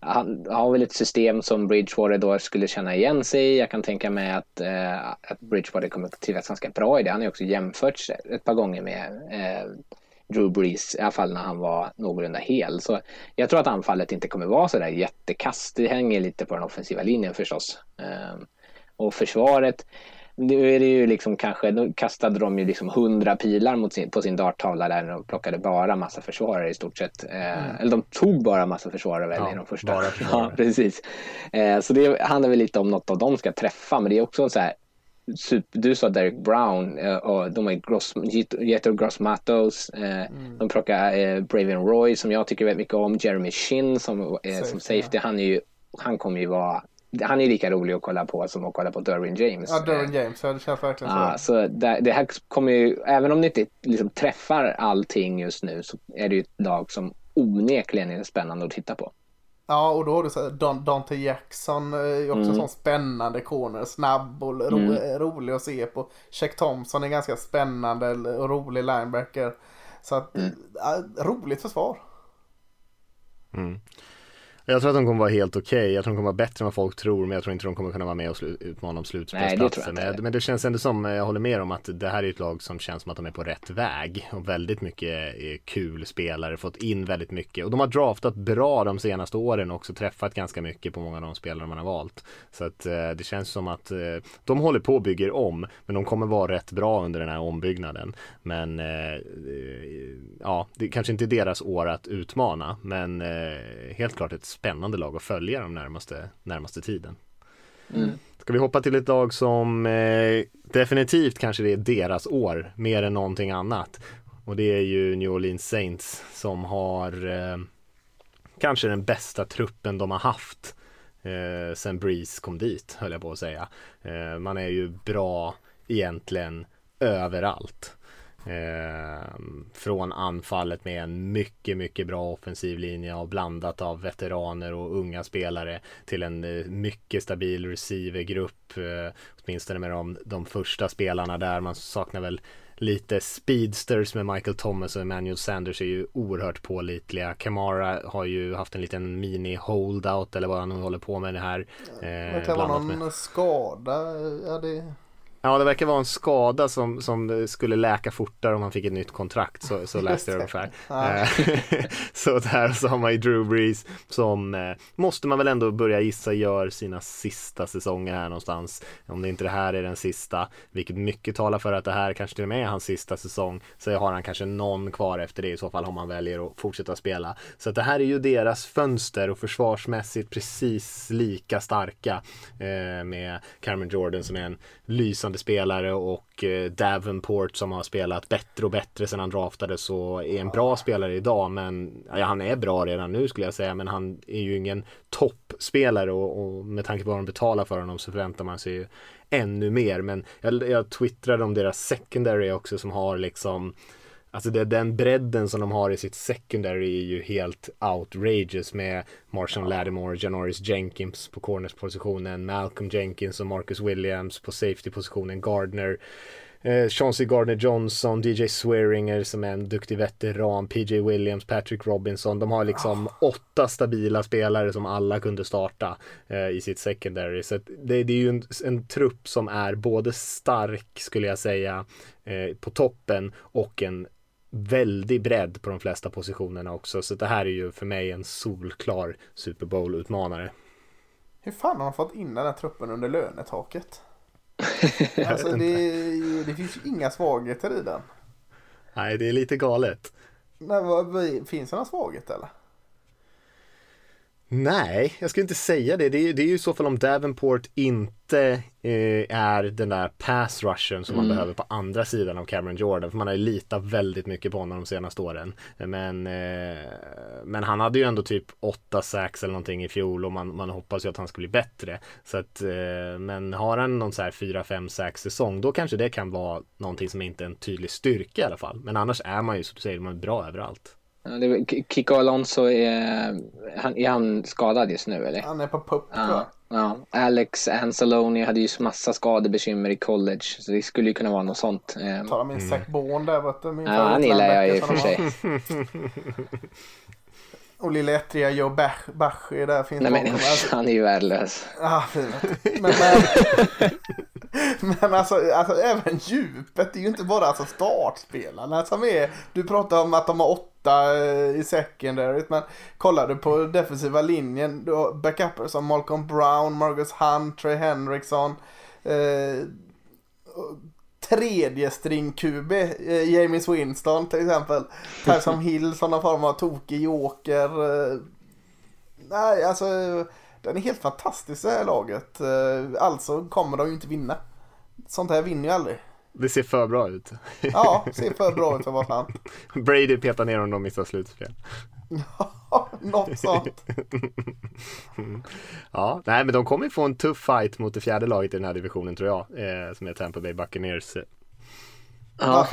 han har väl ett system som Bridgewater då skulle känna igen sig i. Jag kan tänka mig att, eh, att Bridgewater kommer att trivas ganska bra i det. Han har ju också jämförts ett par gånger med eh, Drew Brees, i alla fall när han var någorlunda hel. Så jag tror att anfallet inte kommer vara sådär jättekast. Det hänger lite på den offensiva linjen förstås. Eh, och försvaret, nu är det ju liksom kanske, då kastade de ju liksom hundra pilar mot sin, på sin darttavla där och plockade bara massa försvarare i stort sett. Eh, mm. Eller de tog bara massa försvarare väl ja, i de första. Bara [LAUGHS] ja, precis. Eh, så det handlar väl lite om något av dem ska träffa, men det är också så här du sa Derek Brown eh, och de är Gross, Jeter Gross Matos. Eh, mm. De plockar eh, Braven Roy som jag tycker väldigt mycket om. Jeremy Shin som, safety. som safety. Han, är ju, han kommer ju vara han är lika rolig att kolla på som att kolla på Derwin James. Ja, Derwin James, ja, det känns verkligen så. Ja, så det, det, här kommer ju, även om det inte liksom träffar allting just nu så är det ju ett lag som onekligen är spännande att titta på. Ja, och då har du så Don, Dante Jackson, är också mm. sån spännande corner, snabb och ro, mm. rolig att se på. Check Thompson är ganska spännande och rolig linebacker. Så att, mm. äh, roligt försvar. Mm. Jag tror att de kommer vara helt okej. Okay. Jag tror de kommer vara bättre än vad folk tror. Men jag tror inte de kommer kunna vara med och utmana om slutspelsplatsen. Men, men det känns ändå som, jag håller med om att det här är ett lag som känns som att de är på rätt väg. Och väldigt mycket kul spelare, fått in väldigt mycket. Och de har draftat bra de senaste åren också träffat ganska mycket på många av de spelare man har valt. Så att eh, det känns som att eh, de håller på och bygger om. Men de kommer vara rätt bra under den här ombyggnaden. Men eh, ja, det kanske inte är deras år att utmana. Men helt klart ett spännande lag att följa de närmaste, närmaste tiden. Mm. Ska vi hoppa till ett lag som eh, definitivt kanske det är deras år mer än någonting annat. Och det är ju New Orleans Saints som har eh, kanske den bästa truppen de har haft eh, sen Breeze kom dit höll jag på att säga. Eh, man är ju bra egentligen överallt. Eh, från anfallet med en mycket, mycket bra offensiv linje och blandat av veteraner och unga spelare till en eh, mycket stabil receivergrupp. Eh, åtminstone med de, de första spelarna där. Man saknar väl lite speedsters med Michael Thomas och Emmanuel Sanders är ju oerhört pålitliga. Kamara har ju haft en liten mini holdout eller vad han nu håller på med det här. Eh, det kan vara någon med... skada. Ja, det... Ja, det verkar vara en skada som, som skulle läka fortare om han fick ett nytt kontrakt, så, så läste jag ungefär. Eh, [LAUGHS] så där så har man ju Drew Brees som, eh, måste man väl ändå börja gissa, gör sina sista säsonger här någonstans. Om det inte det här är den sista, vilket mycket talar för att det här kanske till och med är hans sista säsong, så har han kanske någon kvar efter det i så fall om han väljer att fortsätta spela. Så att det här är ju deras fönster och försvarsmässigt precis lika starka eh, med Cameron Jordan som är en lysande flytande spelare och eh, Davenport som har spelat bättre och bättre sedan han draftades och är en bra spelare idag men ja, han är bra redan nu skulle jag säga men han är ju ingen toppspelare och, och med tanke på vad de betalar för honom så förväntar man sig ju ännu mer. Men jag, jag twittrade om deras secondary också som har liksom Alltså det, den bredden som de har i sitt secondary är ju helt outrageous med Marshall Lattimore, Janoris Jenkins på corners-positionen, Malcolm Jenkins och Marcus Williams på safety-positionen, Gardner, eh, Chauncey Gardner-Johnson, DJ Swearinger som är en duktig veteran, PJ Williams, Patrick Robinson. De har liksom oh. åtta stabila spelare som alla kunde starta eh, i sitt secondary. Så det, det, är ju en, en, trupp som är både stark, skulle jag säga, eh, på toppen och en väldig bredd på de flesta positionerna också. Så det här är ju för mig en solklar Super Bowl-utmanare. Hur fan har de fått in den här truppen under lönetaket? [LAUGHS] alltså det, det, finns ju inga svagheter i den. Nej, det är lite galet. Nej, vad, finns det några svagheter eller? Nej, jag skulle inte säga det. Det är, det är ju så fall om Davenport inte eh, är den där pass rushen som mm. man behöver på andra sidan av Cameron Jordan. För man har ju litat väldigt mycket på honom de senaste åren. Men, eh, men han hade ju ändå typ åtta sax eller någonting i fjol och man, man hoppas ju att han ska bli bättre. Så att, eh, men har han någon så här fyra, fem sax säsong då kanske det kan vara någonting som inte är en tydlig styrka i alla fall. Men annars är man ju som du säger, man är bra överallt. Kiko Alonso, är han, är han skadad just nu eller? Han är på pupp ja, tror jag. Ja. Alex Anzalone hade ju massa skadebekymmer i college så det skulle ju kunna vara något sånt. Eh. Tar de in Zac Bourne där vet du? Min ja, han gillar jag ju för sig. [LAUGHS] Och lilla ettriga Joe Bachi där finns Nej men han är ju värdelös. Ah. Men, men, [LAUGHS] men alltså, alltså även djupet, det är ju inte bara alltså startspelarna som är, du pratar om att de har åtta eh, i secondary, men kollar du på defensiva linjen, har backuper som Malcolm Brown, Marcus Hunt, Trey Henriksson, eh, tredje string QB, eh, James Winston till exempel, Tyson [LAUGHS] Hill som någon form av tokig joker. Eh, nej, alltså den är helt fantastisk det här laget. Eh, alltså kommer de ju inte vinna. Sånt här vinner ju aldrig. Det ser för bra ut. Ja, det ser för bra ut för att vara sant. Brady petar ner om de missar slutspel. Ja, [LAUGHS] något sånt. [LAUGHS] ja, nej men de kommer få en tuff fight mot det fjärde laget i den här divisionen tror jag. Eh, som är Tampa Bay Buccaneers. Ja.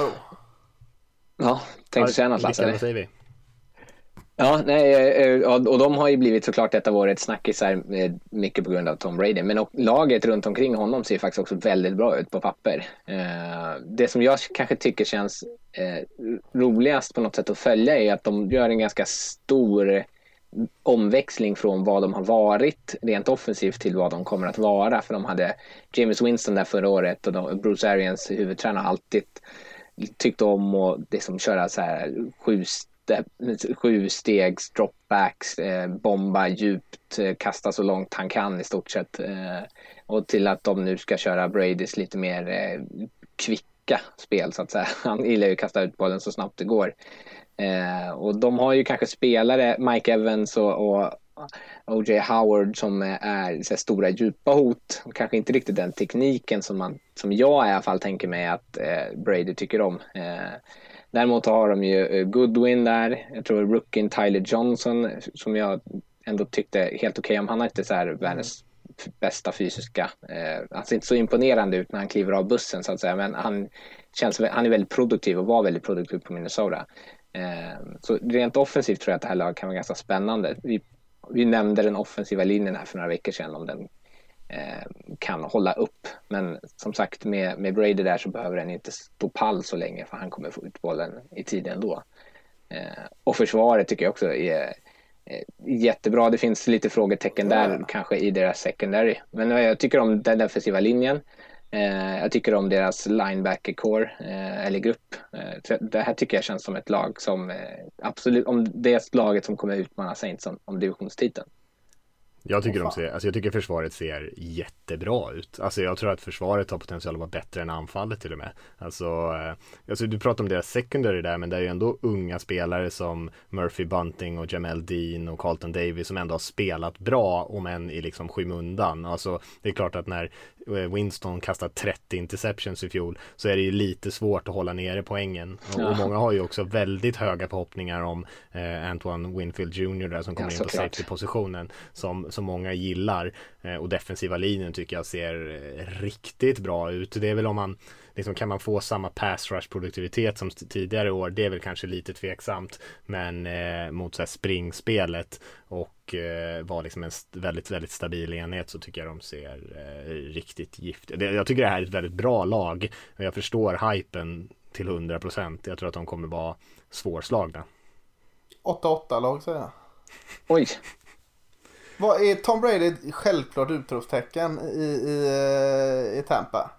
Ja, tänkte säga något Lasse? Vad säger vi? Ja, nej, eh, eh, och de har ju blivit såklart ett av årets snackisar eh, mycket på grund av Tom Brady. Men laget runt omkring honom ser faktiskt också väldigt bra ut på papper. Det som jag kanske tycker känns roligast på något sätt att följa är att de gör en ganska stor omväxling från vad de har varit rent offensivt till vad de kommer att vara. För de hade James Winston där förra året och Bruce Arians huvudtränare har alltid tyckt om att liksom köra så här sju sju stegs dropbacks, eh, bomba djupt, eh, kasta så långt han kan i stort sett. Eh, och till att de nu ska köra Bradys lite mer eh, kvicka spel så att säga. [LAUGHS] Han gillar ju att kasta ut bollen så snabbt det går. Eh, och de har ju kanske spelare, Mike Evans och, och O.J. Howard som eh, är så stora djupa hot. Kanske inte riktigt den tekniken som, man, som jag i alla fall tänker mig att eh, Brady tycker om. Eh, Däremot har de ju eh, Goodwin där. Jag tror rookien Tyler Johnson som jag ändå tyckte helt okej okay, om. Han har inte så här världens bästa fysiska. Eh, han ser inte så imponerande ut när han kliver av bussen så att säga. Men han, känns, han är väldigt produktiv och var väldigt produktiv på Minnesota. Eh, så rent offensivt tror jag att det här laget kan vara ganska spännande. Vi, vi nämnde den offensiva linjen här för några veckor sedan om den kan hålla upp. Men som sagt med, med Brady där så behöver den inte stå pall så länge för han kommer få ut bollen i tid ändå. Eh, och försvaret tycker jag också är eh, jättebra. Det finns lite frågetecken där kanske i deras secondary. Men jag tycker om den defensiva linjen. Jag tycker om deras linebacker core eller grupp. Det här tycker jag känns som ett lag som absolut, om det är laget som kommer utmana Saints om, om divisionstiteln. Jag tycker, de ser, alltså jag tycker försvaret ser jättebra ut. Alltså jag tror att försvaret har potential att vara bättre än anfallet till och med. Alltså, eh, alltså du pratar om deras secondary där men det är ju ändå unga spelare som Murphy Bunting och Jamel Dean och Carlton Davis som ändå har spelat bra om än i liksom skymundan. Alltså det är klart att när Winston kastat 30 interceptions i fjol så är det ju lite svårt att hålla nere poängen. Och, Ja. och många har ju också väldigt höga förhoppningar om eh, Antoine Winfield Jr där som kommer Ja, in på safety-positionen som, som många gillar. Eh, och defensiva linjen tycker jag ser eh, riktigt bra ut. Det är väl om man Liksom kan man få samma pass rush produktivitet som tidigare år? Det är väl kanske lite tveksamt. Men eh, mot så här springspelet och eh, vara liksom en st- väldigt, väldigt stabil enhet så tycker jag de ser eh, riktigt giftiga. Det- Jag tycker det här är ett väldigt bra lag. Och jag förstår hypen till 100%. Jag tror att de kommer vara svårslagna. 8-8 lag säger jag. Oj, Vad är Tom Brady ett självklart utropstecken i, i, eh, i Tampa?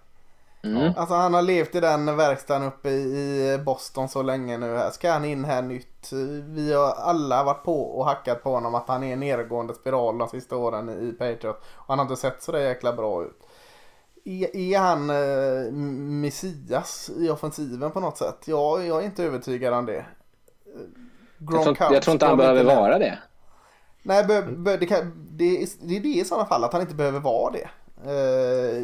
Mm. Alltså han har levt i den verkstaden uppe i Boston så länge nu här. Ska han in här nytt? Vi har alla varit på och hackat på honom att han är en nedgående spiral de sista åren i Patriot. Och han har inte sett så där jäkla bra ut. Är, är han eh, Messias i offensiven på något sätt? Ja, jag är inte övertygad om det. jag tror, jag tror inte han Gronkowski behöver inte vara det. Nej, be, be, det, kan, det, är, det är det i sådana fall att han inte behöver vara det. Eh,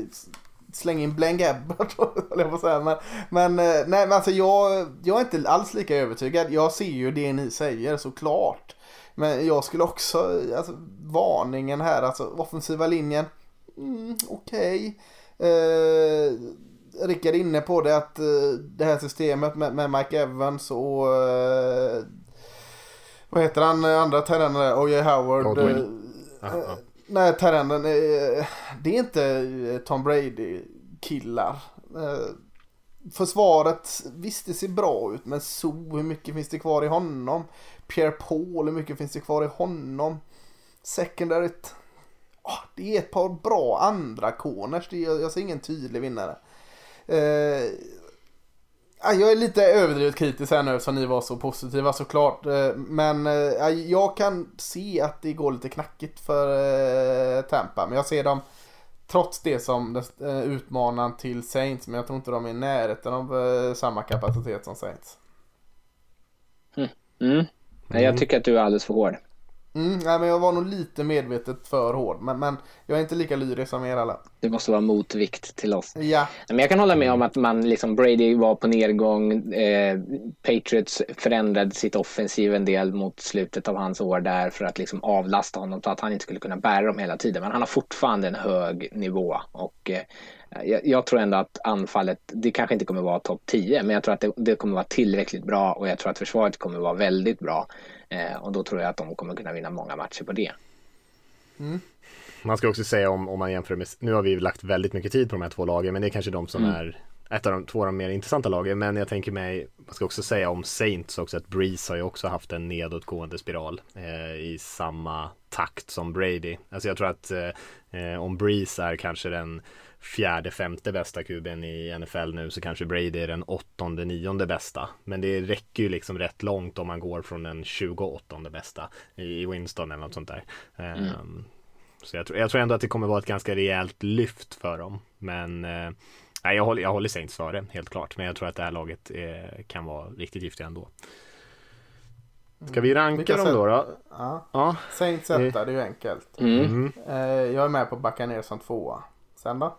s- släng in Blaine Gabbert [LAUGHS] höll jag på att säga. Men, men, eh, nej, men alltså jag, jag är inte alls lika övertygad. Jag ser ju det ni säger såklart. Men jag skulle också, alltså varningen här, alltså offensiva linjen, mm, okej. Eh, Rickard är inne på det att eh, det här systemet med, med Mike Evans och eh, vad heter han andra terrenen där? O.J. Howard. Godwin. eh, eh, ja. Nej, terrenden. Det är inte eh, Tom Brady-killar. Eh, försvaret, visst det ser bra ut, men så hur mycket finns det kvar i honom? Pierre Paul, hur mycket finns det kvar i honom? Secondaryt, ah, det är ett par bra andra corners. Det är, jag ser ingen tydlig vinnare. Eh, jag är lite överdrivet kritisk här nu eftersom ni var så positiva såklart. Eh, Men eh, ja, jag kan se att det går lite knackigt för eh, Tampa. Men jag ser dem trots det som den, utmanaren till Saints. Men jag tror inte de är i närheten av samma kapacitet som Saints. Mm. Nej, jag tycker att du är alldeles för hård. Mm, nej, men jag var nog lite medvetet för hård. Men, men jag är inte lika lyrisk som er alla. Det måste vara motvikt till oss. Ja, Men jag kan hålla med om att man liksom Brady var på nedgång. Eh, Patriots förändrade sitt offensiv en del mot slutet av hans år där för att liksom avlasta honom så att han inte skulle kunna bära dem hela tiden. Men han har fortfarande en hög nivå och eh, jag, jag tror ändå att anfallet, det kanske inte kommer vara topp 10, men jag tror att det, det kommer vara tillräckligt bra och jag tror att försvaret kommer vara väldigt bra. Eh, och då tror jag att de kommer kunna vinna många matcher på det. Man ska också säga om, om man jämför med, nu har vi lagt väldigt mycket tid på de här två lagen, men det är kanske de som är ett av de två av de mer intressanta lagen. Men jag tänker mig, man ska också säga om Saints också, att Breeze har ju också haft en nedåtgående spiral eh, i samma takt som Brady. Alltså jag tror att eh, eh, om Breeze är kanske den fjärde, femte bästa kuben i NFL nu så kanske Brady är den åttonde, nionde bästa. Men det räcker ju liksom rätt långt om man går från den 28 bästa i Winston eller något sånt där. Ehm, så jag tror, jag tror ändå att det kommer vara ett ganska rejält lyft för dem. Men eh, nej, jag, håller, jag håller Saints före, helt klart. Men jag tror att det här laget eh, kan vara riktigt giftiga ändå. Ska vi ranka Vilka dem då? då? ja. Ja. Saints etta, det är ju enkelt. Mm. Eh, jag är med på att backa ner som tvåa. Sen då?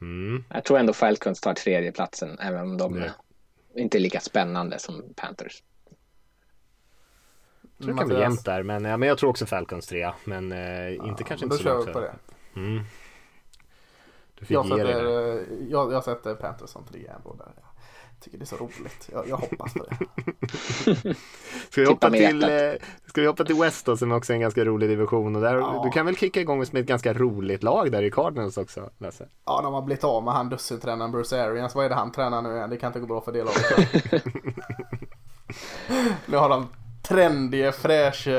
Mm. Jag tror ändå Falcons tar tredjeplatsen även om de Det- inte är lika spännande som Panthers. Jag tror det kan bli jämnt där. Men, ja, men jag tror också Falcons trea. Men eh, inte kanske Då inte så kör långt vi på det. Mm. Du fick Jag sätter, eh, jag, jag sätter Panthers som trea ändå där. Jag tycker det är så roligt. Jag, jag hoppas på det. [LAUGHS] Ska vi, hoppa till, eh, ska vi hoppa till West då som också är en ganska rolig division. Och där, Ja. Du kan väl kicka igång med ett ganska roligt lag där i Cardinals också Lasse? Ja, de har blivit av med han dussintränaren Bruce Arians. Vad är det han tränar nu igen? Det kan inte gå bra för det laget. [LAUGHS] nu har de trendige, fräsche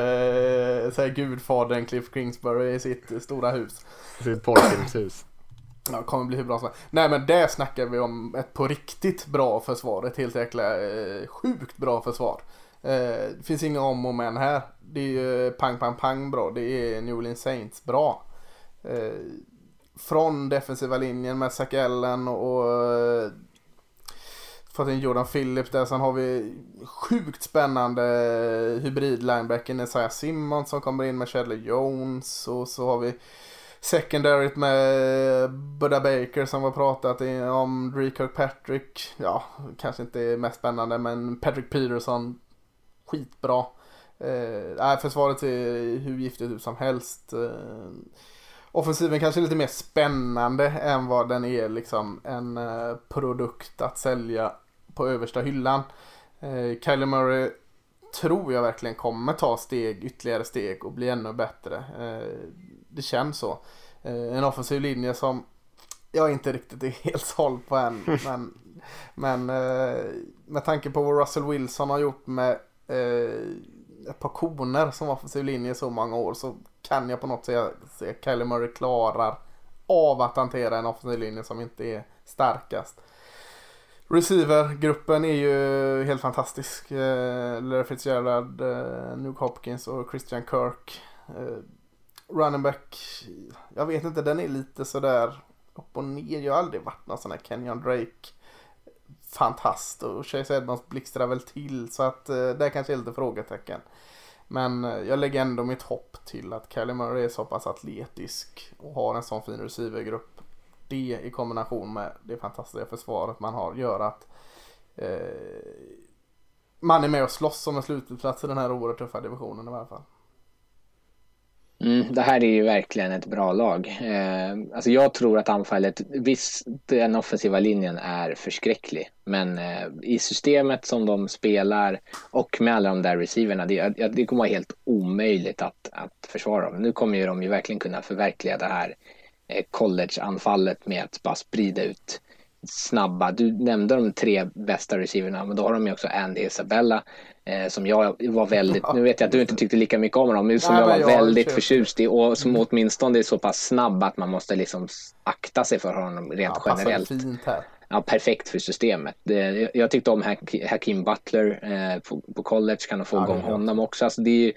eh, gudfadern Cliff Kingsbury i sitt stora hus. Sitt porrfilmshus. Ja, kommer bli hur bra som helst. Nej men där snackar vi om ett på riktigt bra försvar. Ett helt jäkla eh, sjukt bra försvar. Eh, det finns inga om och men här. Det är ju eh, pang pang pang bra. Det är New Orleans Saints bra. Eh, från defensiva linjen med Zack Allen och eh, fått in Jordan Phillips där. Sen har vi sjukt spännande eh, hybrid linebacken Isaiah Simmons som kommer in med Shedley Jones. Och så har vi secondaryt med Budda Baker som var pratat om Dree Kirkpatrick. Ja, kanske inte är mest spännande men Patrick Peterson skitbra. Eh, äh, försvaret är hur giftigt ut som helst. Eh, offensiven kanske är lite mer spännande än vad den är liksom en eh, produkt att sälja på översta hyllan. Eh, Kylie Murray tror jag verkligen kommer ta steg, ytterligare steg och bli ännu bättre. Eh, det känns så. Eh, en offensiv linje som jag inte riktigt är helt såld på än. [LAUGHS] men men eh, med tanke på vad Russell Wilson har gjort med eh, ett par koner som offensiv linje i så många år så kan jag på något sätt se att Kylie Murray klarar av att hantera en offensiv linje som inte är starkast. Receiver-gruppen är ju helt fantastisk. Eh, Larry Fitzgerald, eh, Nuke Hopkins och Christian Kirk. Eh, running back, jag vet inte, den är lite sådär upp och ner. Jag har aldrig varit någon sån här Kenyon Drake fantast och Chase Edmonds blixtrar väl till så att eh, det kanske är lite frågetecken. Men eh, jag lägger ändå mitt hopp till att Kelly Murray är så pass atletisk och har en sån fin receivergrupp. Det i kombination med det fantastiska försvaret man har gör att eh, man är med och slåss om en slutplats i den här oerhört tuffa divisionen i alla fall. Mm, det här är ju verkligen ett bra lag. Eh, alltså jag tror att anfallet, visst den offensiva linjen är förskräcklig, men eh, i systemet som de spelar och med alla de där receiverna, det, det kommer vara helt omöjligt att, att försvara dem. Nu kommer ju de ju verkligen kunna förverkliga det här eh, college-anfallet med att bara sprida ut snabba. Du nämnde de tre bästa receiverna, men då har de ju också Andy Isabella eh, som jag var väldigt, nu vet jag att du inte tyckte lika mycket om honom, men som Nej, jag var jag väldigt förtjust i och som mm. åtminstone är så pass snabb att man måste liksom akta sig för honom rent ja, generellt. Fint här. Ja, perfekt för systemet. Det, jag tyckte om Hakim Butler eh, på, på, college, kan få ja, igång honom också. Alltså det, är ju,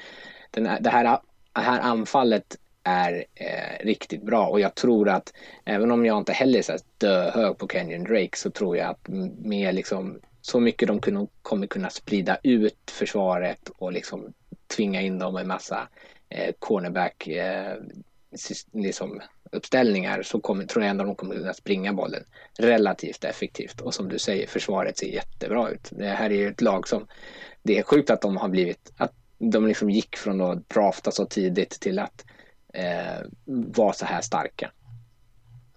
den, det, här, det här anfallet är eh, riktigt bra och jag tror att även om jag inte heller är så döhög på Kenyon Drake så tror jag att med liksom så mycket de kunde, kommer kunna sprida ut försvaret och liksom tvinga in dem i massa eh, cornerback eh, liksom uppställningar så kommer, tror jag ändå de kommer kunna springa bollen relativt effektivt och som du säger försvaret ser jättebra ut. Det här är ju ett lag som det är sjukt att de har blivit att de liksom gick från att drafta så tidigt till att eh, vara så här starka.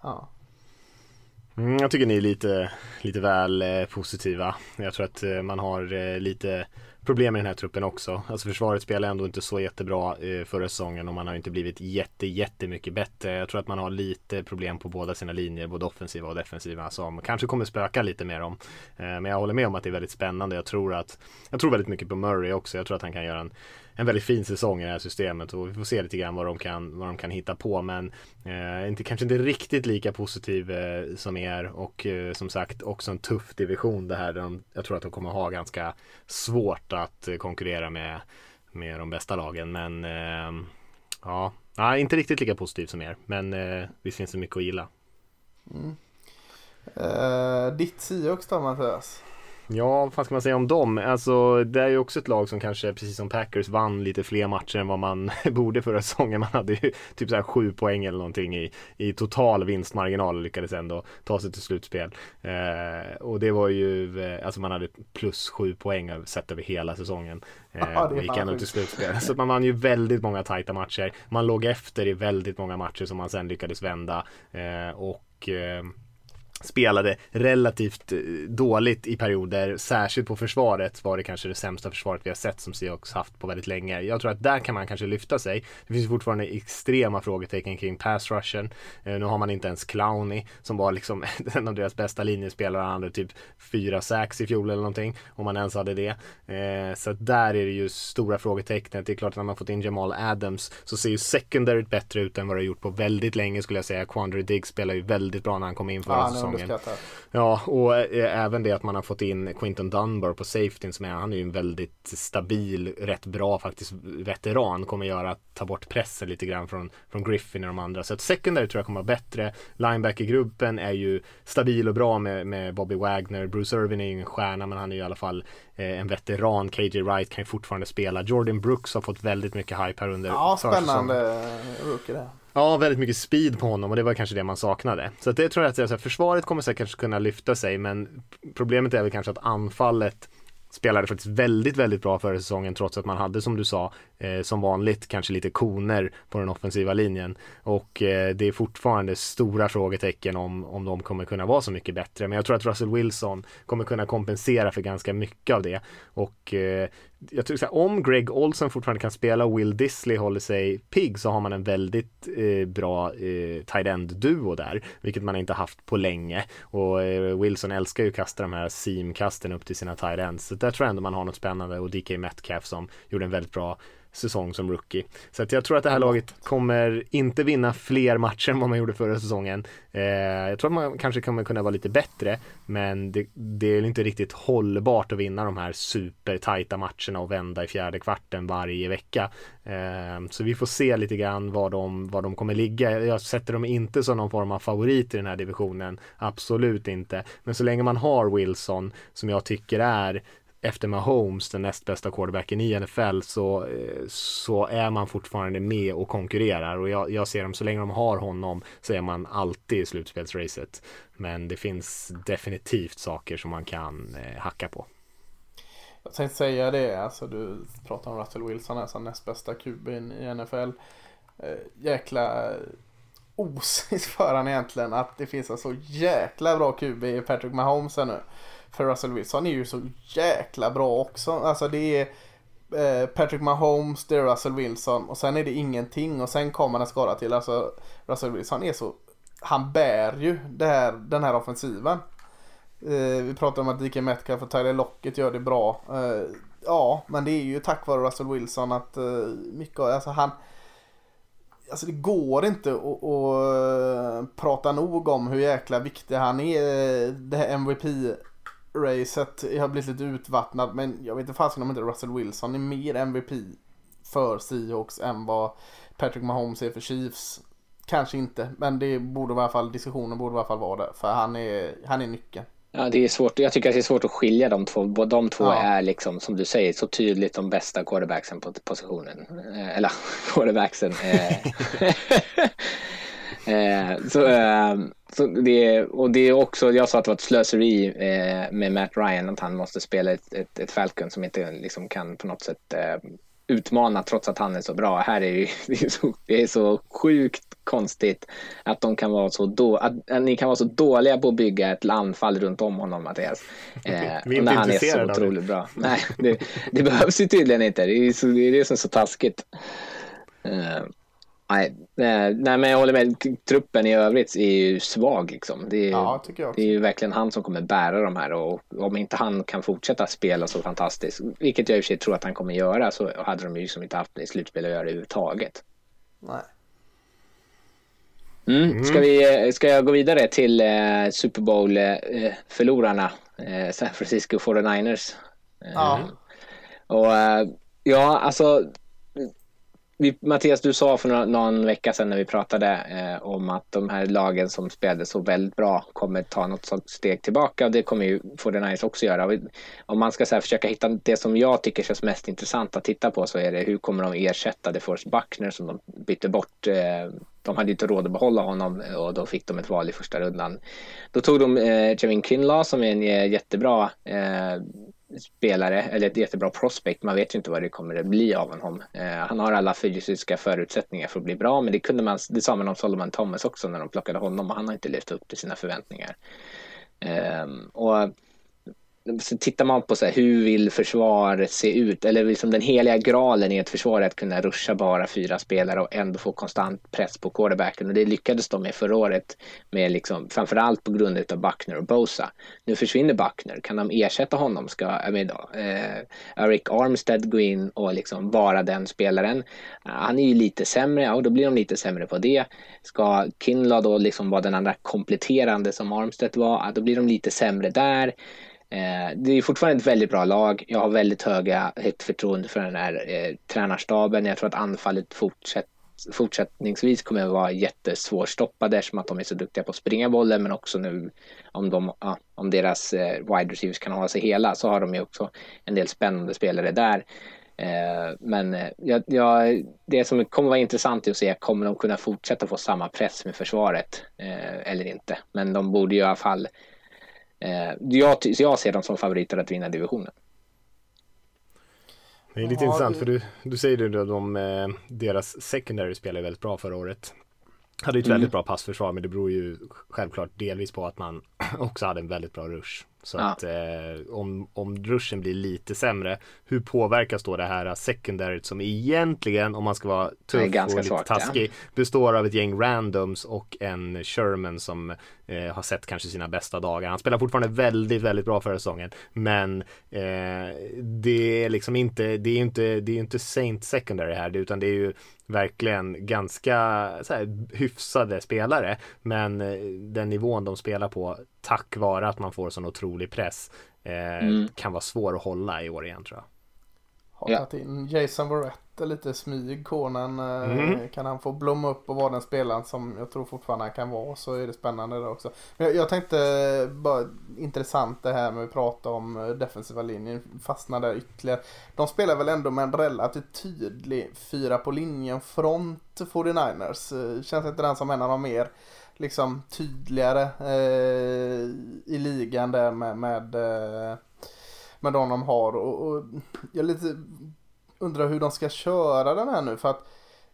Ja. Mm, jag tycker ni är lite, lite väl eh, positiva. Jag tror att eh, man har eh, lite problem med den här truppen också. Alltså försvaret spelar ändå inte så jättebra eh, förra säsongen och man har inte blivit jätte, jättemycket bättre. Jag tror att man har lite problem på båda sina linjer, både offensiva och defensiva som kanske kommer spöka lite mer om. Eh, men jag håller med om att det är väldigt spännande. Jag tror att jag tror väldigt mycket på Murray också. Jag tror att han kan göra en en väldigt fin säsong i det här systemet och vi får se lite grann vad de kan, vad de kan hitta på men eh, inte, kanske inte riktigt lika positiv eh, som er och eh, som sagt också en tuff division det här där de, jag tror att de kommer ha ganska svårt att eh, konkurrera med, med de bästa lagen men eh, ja, nej, inte riktigt lika positiv som er men eh, visst finns det mycket att gilla. Mm. Eh, ditt Seahawks då Mattias? Ja, vad ska man säga om dem? Alltså, det är ju också ett lag som kanske, precis som Packers, vann lite fler matcher än vad man [LAUGHS] borde förra säsongen. Man hade ju typ så här sju poäng eller någonting i, i total vinstmarginal och lyckades ändå ta sig till slutspel. Eh, och det var ju, eh, alltså man hade plus sju poäng sett över hela säsongen. Eh, och gick ändå till slutspel. [LAUGHS] Så man vann ju väldigt många tajta matcher. Man låg efter i väldigt många matcher som man sen lyckades vända. Eh, och eh, spelade relativt eh, dåligt i perioder, särskilt på försvaret var det kanske det sämsta försvaret vi har sett som Seahawks haft på väldigt länge. Jag tror att där kan man kanske lyfta sig. Det finns fortfarande extrema frågetecken kring pass rushen. Eh, nu har man inte ens Clowny som var liksom [LAUGHS] en av deras bästa linjespelare. Han hade typ fyra sax i fjol eller någonting om man ens hade det. Eh, så där är det ju stora frågetecknet. Det är klart att när man fått in Jamal Adams så ser ju secondaryt bättre ut än vad det har gjort på väldigt länge skulle jag säga. Quandry Diggs spelar ju väldigt bra när han kom in förra ja, säsongen. Ja, och eh, även det att man har fått in Quinton Dunbar på safetyn som är, han är ju en väldigt stabil, rätt bra faktiskt veteran. Kommer göra att ta bort pressen lite grann från, från Griffin och de andra. Så att secondary tror jag kommer vara bättre. Linebacker-gruppen är ju stabil och bra med, med Bobby Wagner. Bruce Irvin är ju en stjärna men han är ju i alla fall eh, en veteran. KJ Wright kan ju fortfarande spela. Jordan Brooks har fått väldigt mycket hype här under Ja, spännande rookie det. Ja, väldigt mycket speed på honom och det var kanske det man saknade. Så det tror jag att alltså, försvaret kommer säkert kunna lyfta sig men problemet är väl kanske att anfallet spelade faktiskt väldigt, väldigt bra förra säsongen trots att man hade som du sa eh, som vanligt kanske lite koner på den offensiva linjen. Och eh, det är fortfarande stora frågetecken om, om de kommer kunna vara så mycket bättre. Men jag tror att Russell Wilson kommer kunna kompensera för ganska mycket av det. Och eh, jag tror så här, om Greg Olsen fortfarande kan spela och Will Disley håller sig pigg så har man en väldigt eh, bra eh, tight end-duo där, vilket man inte haft på länge. Och eh, Wilson älskar ju att kasta de här seam-kasten upp till sina tight ends. Så där tror jag ändå man har något spännande och DK Metcalf som gjorde en väldigt bra säsong som rookie. Så att jag tror att det här laget kommer inte vinna fler matcher än vad man gjorde förra säsongen. Eh, jag tror att man kanske kommer kunna vara lite bättre, men det, det, är inte riktigt hållbart att vinna de här supertajta matcherna och vända i fjärde kvarten varje vecka. Eh, så vi får se lite grann var de, var de kommer ligga. Jag sätter dem inte som någon form av favorit i den här divisionen, absolut inte. Men så länge man har Wilson, som jag tycker är efter Mahomes, den näst bästa quarterbacken i NFL, så, eh, så är man fortfarande med och konkurrerar. Och jag, jag ser dem, så länge de har honom så är man alltid i slutspelsracet. Men det finns definitivt saker som man kan eh, hacka på. Jag tänkte säga det, alltså du pratar om Russell Wilson här som näst bästa kuben i NFL. Eh, jäkla eh, osis för han egentligen att det finns en så jäkla bra QB i Patrick Mahomes här nu. För Russell Wilson är ju så jäkla bra också. Alltså det är eh, Patrick Mahomes, det är Russell Wilson och sen är det ingenting och sen kommer en skada till. Alltså Russell Wilson är så, han bär ju det här, den här offensiven. Eh, vi pratar om att DK Metcalf och Tyler Locket gör det bra. Eh, ja, men det är ju tack vare Russell Wilson att mycket, alltså han Alltså det går inte att, att prata nog om hur jäkla viktig han är. Det här MVP racet har blivit lite utvattnat men jag vet inte fasiken om inte Russell Wilson är mer MVP för Seahawks än vad Patrick Mahomes är för Chiefs. Kanske inte, men det borde i alla fall, diskussionen borde i alla fall vara där. För han är, han är nyckeln. Ja, det är svårt. Jag tycker att det är svårt att skilja de två. De två ja. är liksom, som du säger, så tydligt de bästa quarterbacksen på positionen. Eh, eller [LAUGHS] quarterbacksen. Eh. [LAUGHS] Eh, så, eh, så det, och det är också, jag sa att det var ett slöseri eh, med Matt Ryan att han måste spela ett, ett, ett Falcon som inte liksom kan på något sätt eh, utmana trots att han är så bra. Här är det, [LAUGHS] det, är så, det är så sjukt konstigt att de kan vara så då, att, att, ni kan vara så dåliga på att bygga ett anfall runt om honom Mattias. [LAUGHS] Eh, Vi är inte när han är så otroligt bra. [LAUGHS] Nej, det, det behövs ju tydligen inte. Det är, så, det är det som är så taskigt. Eh, Nej, nej, men jag håller med. Truppen i övrigt är ju svag liksom. Det är, ja, tycker jag också. det är ju verkligen han som kommer bära de här och om inte han kan fortsätta spela så fantastiskt, vilket jag i och för sig tror att han kommer göra, så hade de ju liksom inte haft det slutspel att göra överhuvudtaget. Nej. Mm. Mm. Ska, vi, ska jag gå vidare till eh, Super Bowl-förlorarna, eh, San Francisco 49ers? Ja. Och eh, ja, alltså vi, Mattias, du sa för någon, någon vecka sedan när vi pratade eh, om att de här lagen som spelade så väldigt bra kommer ta något sånt steg tillbaka och det kommer ju 49ers också göra. Om man ska så här, försöka hitta det som jag tycker känns mest intressant att titta på så är det hur kommer de ersätta DeForest Buckner som de bytte bort. Eh, de hade inte råd att behålla honom eh, och då fick de ett val i första rundan. Då tog de eh, Javin Kinlaw som är en eh, jättebra eh, spelare, eller ett jättebra prospect. Man vet ju inte vad det kommer att bli av honom. Eh, han har alla fysiska förutsättningar för att bli bra, men det kunde man, det sa man om Solomon Thomas också när de plockade honom och han har inte levt upp till sina förväntningar. Eh, och så tittar man på så här, hur vill försvaret se ut? Eller liksom den heliga graalen i ett försvar är att kunna ruscha bara fyra spelare och ändå få konstant press på quarterbacken. Och det lyckades de med förra året, med liksom, framförallt på grund av Buckner och Bosa. Nu försvinner Buckner. Kan de ersätta honom? Ska jag med, eh, Eric Armstead gå in och liksom vara den spelaren? Han är ju lite sämre, och då blir de lite sämre på det. Ska Kinlaw då liksom vara den andra kompletterande som Armstead var? Då blir de lite sämre där. Eh, det är fortfarande ett väldigt bra lag. Jag har väldigt höga, högt förtroende för den här eh, tränarstaben. Jag tror att anfallet fortsätt, fortsättningsvis kommer att vara jättesvårstoppade eftersom att de är så duktiga på att springa bollen men också nu om, de, ja, om deras eh, wide receivers kan hålla sig hela så har de ju också en del spännande spelare där. Eh, men eh, ja, ja, det som kommer vara intressant är att se, kommer de kunna fortsätta få samma press med försvaret eh, eller inte? Men de borde ju i alla fall, jag, jag ser dem som favoriter att vinna divisionen. Det är lite ja, intressant för du, du säger ju att de, eh, deras secondary spelade väldigt bra förra året. Hade ett mm. väldigt bra passförsvar men det beror ju självklart delvis på att man [CLEARS THROAT] också hade en väldigt bra rush. Så ja. att eh, om, om rushen blir lite sämre, hur påverkas då det här secondaryt som egentligen, om man ska vara tuff och lite svagt, taskig, ja. består av ett gäng randoms och en Sherman som eh, har sett kanske sina bästa dagar. Han spelar fortfarande väldigt, väldigt bra förra säsongen, men eh, det är liksom inte, det är inte, det är inte Saint secondary här, utan det är ju verkligen ganska här, hyfsade spelare. Men eh, den nivån de spelar på tack vare att man får sån otrolig press eh, mm. kan vara svår att hålla i år igen tror jag. Har ja. tagit in Jason Verrett lite smyg konen. Eh, mm. Kan han få blomma upp och vara den spelaren som jag tror fortfarande han kan vara så är det spännande där också. Men jag, jag tänkte bara intressant det här med att prata om eh, defensiva linjen. Fastna där ytterligare. De spelar väl ändå med en relativt tydlig fyra på linjen front 49ers. Känns inte den som en av de mer liksom tydligare eh, i ligan där med, med, eh, med de de har. Och, och, jag lite undrar hur de ska köra den här nu för att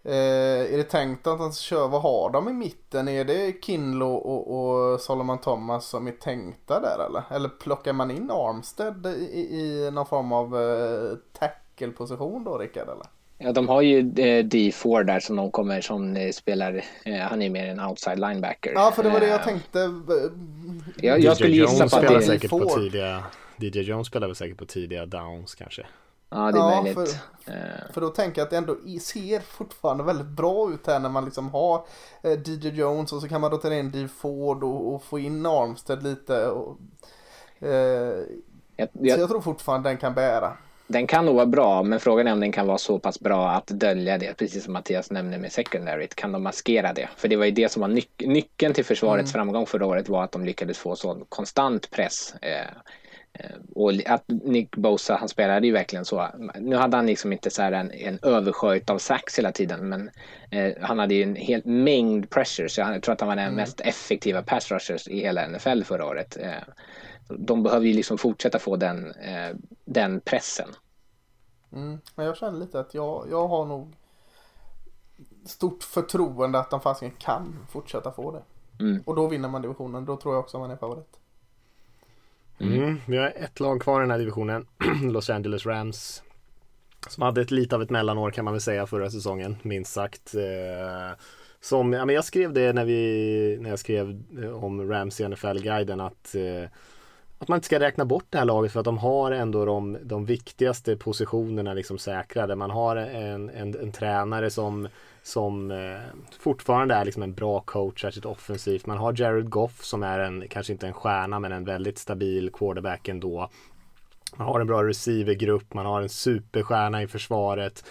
eh, är det tänkt att de ska köra, vad har de i mitten? Är det Kinlo och, och Solomon Thomas som är tänkta där eller? Eller plockar man in Armstead i, i någon form av eh, tackle-position då Rickard eller? Ja, de har ju eh, D4 där som de kommer som eh, spelar, eh, han är mer en outside linebacker. Ja, för det var det jag tänkte. Jag, jag skulle gissa på att det är säkert på tidiga, DJ Jones spelar väl säkert på tidiga downs kanske. Ja, det är ja, möjligt. För, för då tänker jag att det ändå ser fortfarande väldigt bra ut här när man liksom har DJ Jones och så kan man ta in D Ford och, och få in Armstead lite. Och, eh, jag, jag, så jag tror fortfarande den kan bära den kan nog vara bra, men frågan är om den kan vara så pass bra att dölja det, precis som Mattias nämnde med secondary. Kan de maskera det? För det var ju det som var nyc nyckeln till försvarets mm. framgång förra året var att de lyckades få så konstant press. Eh, eh, och att Nick Bosa, han spelade ju verkligen så. Nu hade han liksom inte så en, en översjö av sax hela tiden, men eh, han hade ju en hel mängd pressure, så jag tror att han var den mm. mest effektiva pass rushers i hela NFL förra året. Eh, de behöver ju liksom fortsätta få den, eh, den pressen. Mm, men jag känner lite att jag, jag har nog stort förtroende att de fasiken kan fortsätta få det. Mm. Och då vinner man divisionen. Då tror jag också man är favorit. Mm. Mm. Vi har ett lag kvar i den här divisionen. [CLEARS THROAT] Los Angeles Rams. Som hade ett lite av ett mellanår kan man väl säga förra säsongen, minst sagt. Eh, som, ja, men jag skrev det när, vi, när jag skrev eh, om Rams i NFL-guiden att eh, att man inte ska räkna bort det här laget för att de har ändå de, de viktigaste positionerna liksom säkrade. Man har en, en, en tränare som, som eh, fortfarande är liksom en bra coach, särskilt offensivt. Man har Jared Goff som är en, kanske inte en stjärna, men en väldigt stabil quarterback ändå. Man har en bra receivergrupp, man har en superstjärna i försvaret.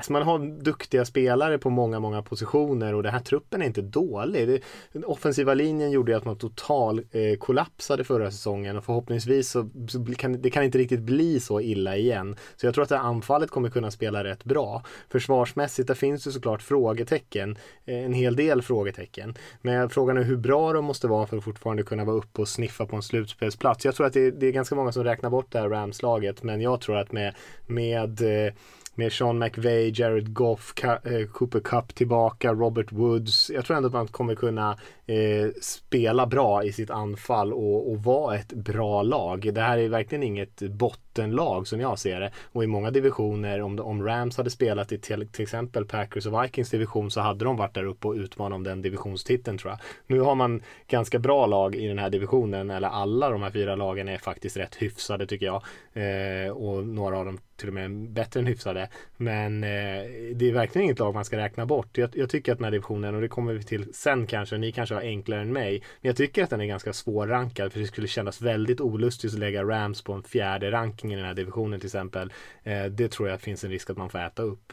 Alltså man har duktiga spelare på många, många positioner och den här truppen är inte dålig. Det, den offensiva linjen gjorde ju att man total eh, kollapsade förra säsongen och förhoppningsvis så, så kan det kan inte riktigt bli så illa igen. Så jag tror att det här anfallet kommer kunna spela rätt bra. Försvarsmässigt, där finns det såklart frågetecken, eh, en hel del frågetecken. Men frågan är hur bra de måste vara för att fortfarande kunna vara uppe och sniffa på en slutspelsplats. Jag tror att det, det är ganska många som räknar bort det här Rams-laget, men jag tror att med, med eh, med Sean McVay, Jared Goff, eh, Cooper Cup tillbaka, Robert Woods. Jag tror ändå att man kommer kunna eh, spela bra i sitt anfall och, och vara ett bra lag. Det här är verkligen inget bottenlag som jag ser det. Och i många divisioner, om, om Rams hade spelat i till, till exempel Packers och Vikings division så hade de varit där uppe och utmanat om den divisionstiteln tror jag. Nu har man ganska bra lag i den här divisionen, eller alla de här fyra lagen är faktiskt rätt hyfsade tycker jag. Eh, och några av dem till och med bättre än hyfsade. Men eh, det är verkligen inget lag man ska räkna bort. Jag, jag, tycker att den här divisionen, och det kommer vi till sen kanske, ni kanske har enklare än mig. Men jag tycker att den är ganska svårrankad för det skulle kännas väldigt olustigt att lägga Rams på en fjärde ranking i den här divisionen till exempel. Eh, det tror jag finns en risk att man får äta upp.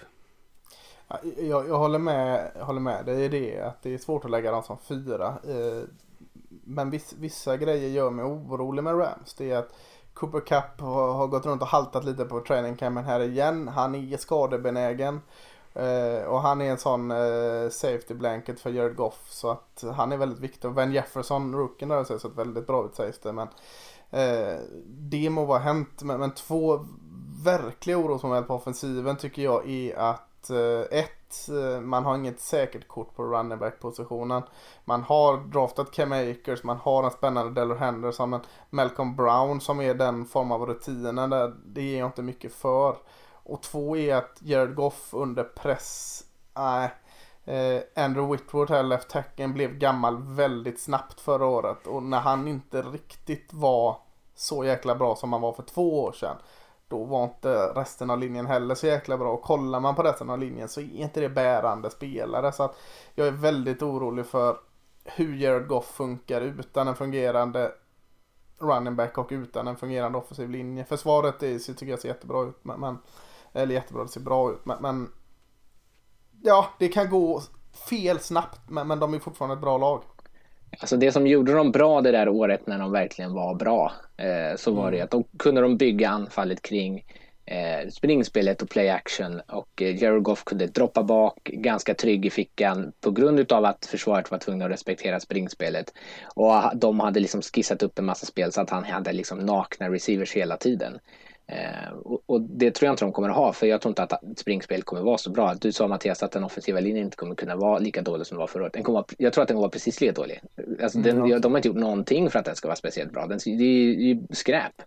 Jag, jag håller med, håller med dig i det att det är svårt att lägga dem som fyra. Eh, men viss, vissa grejer gör mig orolig med Rams. Det är att Cooper Cup har, har gått runt och haltat lite på training här igen. Han är skadebenägen. Eh, och han är en sån eh, safety blanket för Jared Goff. Så att han är väldigt viktig. Och Ben Jefferson, rookien, där, ser så väldigt bra ut sägs det. Men eh, det må vara hänt. Men, men två verkliga orosmoment på offensiven tycker jag är att ett, Eh, man har inget säkert kort på running back positionen. Man har draftat Cam Akers, man har en spännande Delor Henderson, men Malcolm Brown som är den form av rutinen där, det ger jag inte mycket för. Och två är att Jared Goff under press, nej. Eh, Andrew Whitworth här, left tacken, blev gammal väldigt snabbt förra året. Och när han inte riktigt var så jäkla bra som han var för två år sedan. Då var inte resten av linjen heller så jäkla bra. Och kollar man på resten av linjen så är inte det bärande spelare. Så att jag är väldigt orolig för hur Jared Goff funkar utan en fungerande running back och utan en fungerande offensiv linje. Försvaret är, tycker jag ser jättebra ut. Men, eller jättebra, det ser bra ut. Men, men ja, det kan gå fel snabbt. Men, men de är fortfarande ett bra lag. Alltså det som gjorde dem bra det där året när de verkligen var bra eh, så var det mm. att de kunde de bygga anfallet kring eh, springspelet och play action och eh, Jared Goff kunde droppa bak ganska trygg i fickan på grund av att försvaret var tvungna att respektera springspelet och de hade liksom skissat upp en massa spel så att han hade liksom nakna receivers hela tiden. Eh, och, och, det tror jag inte de kommer att ha för jag tror inte att springspel kommer att vara så bra. Du sa Mattias att den offensiva linjen inte kommer kunna vara lika dålig som den var förra året. Den kommer, jag tror att den kommer vara precis lika dålig. Alltså, den, mm. De har inte gjort någonting för att den ska vara speciellt bra. Den, det är ju skräp.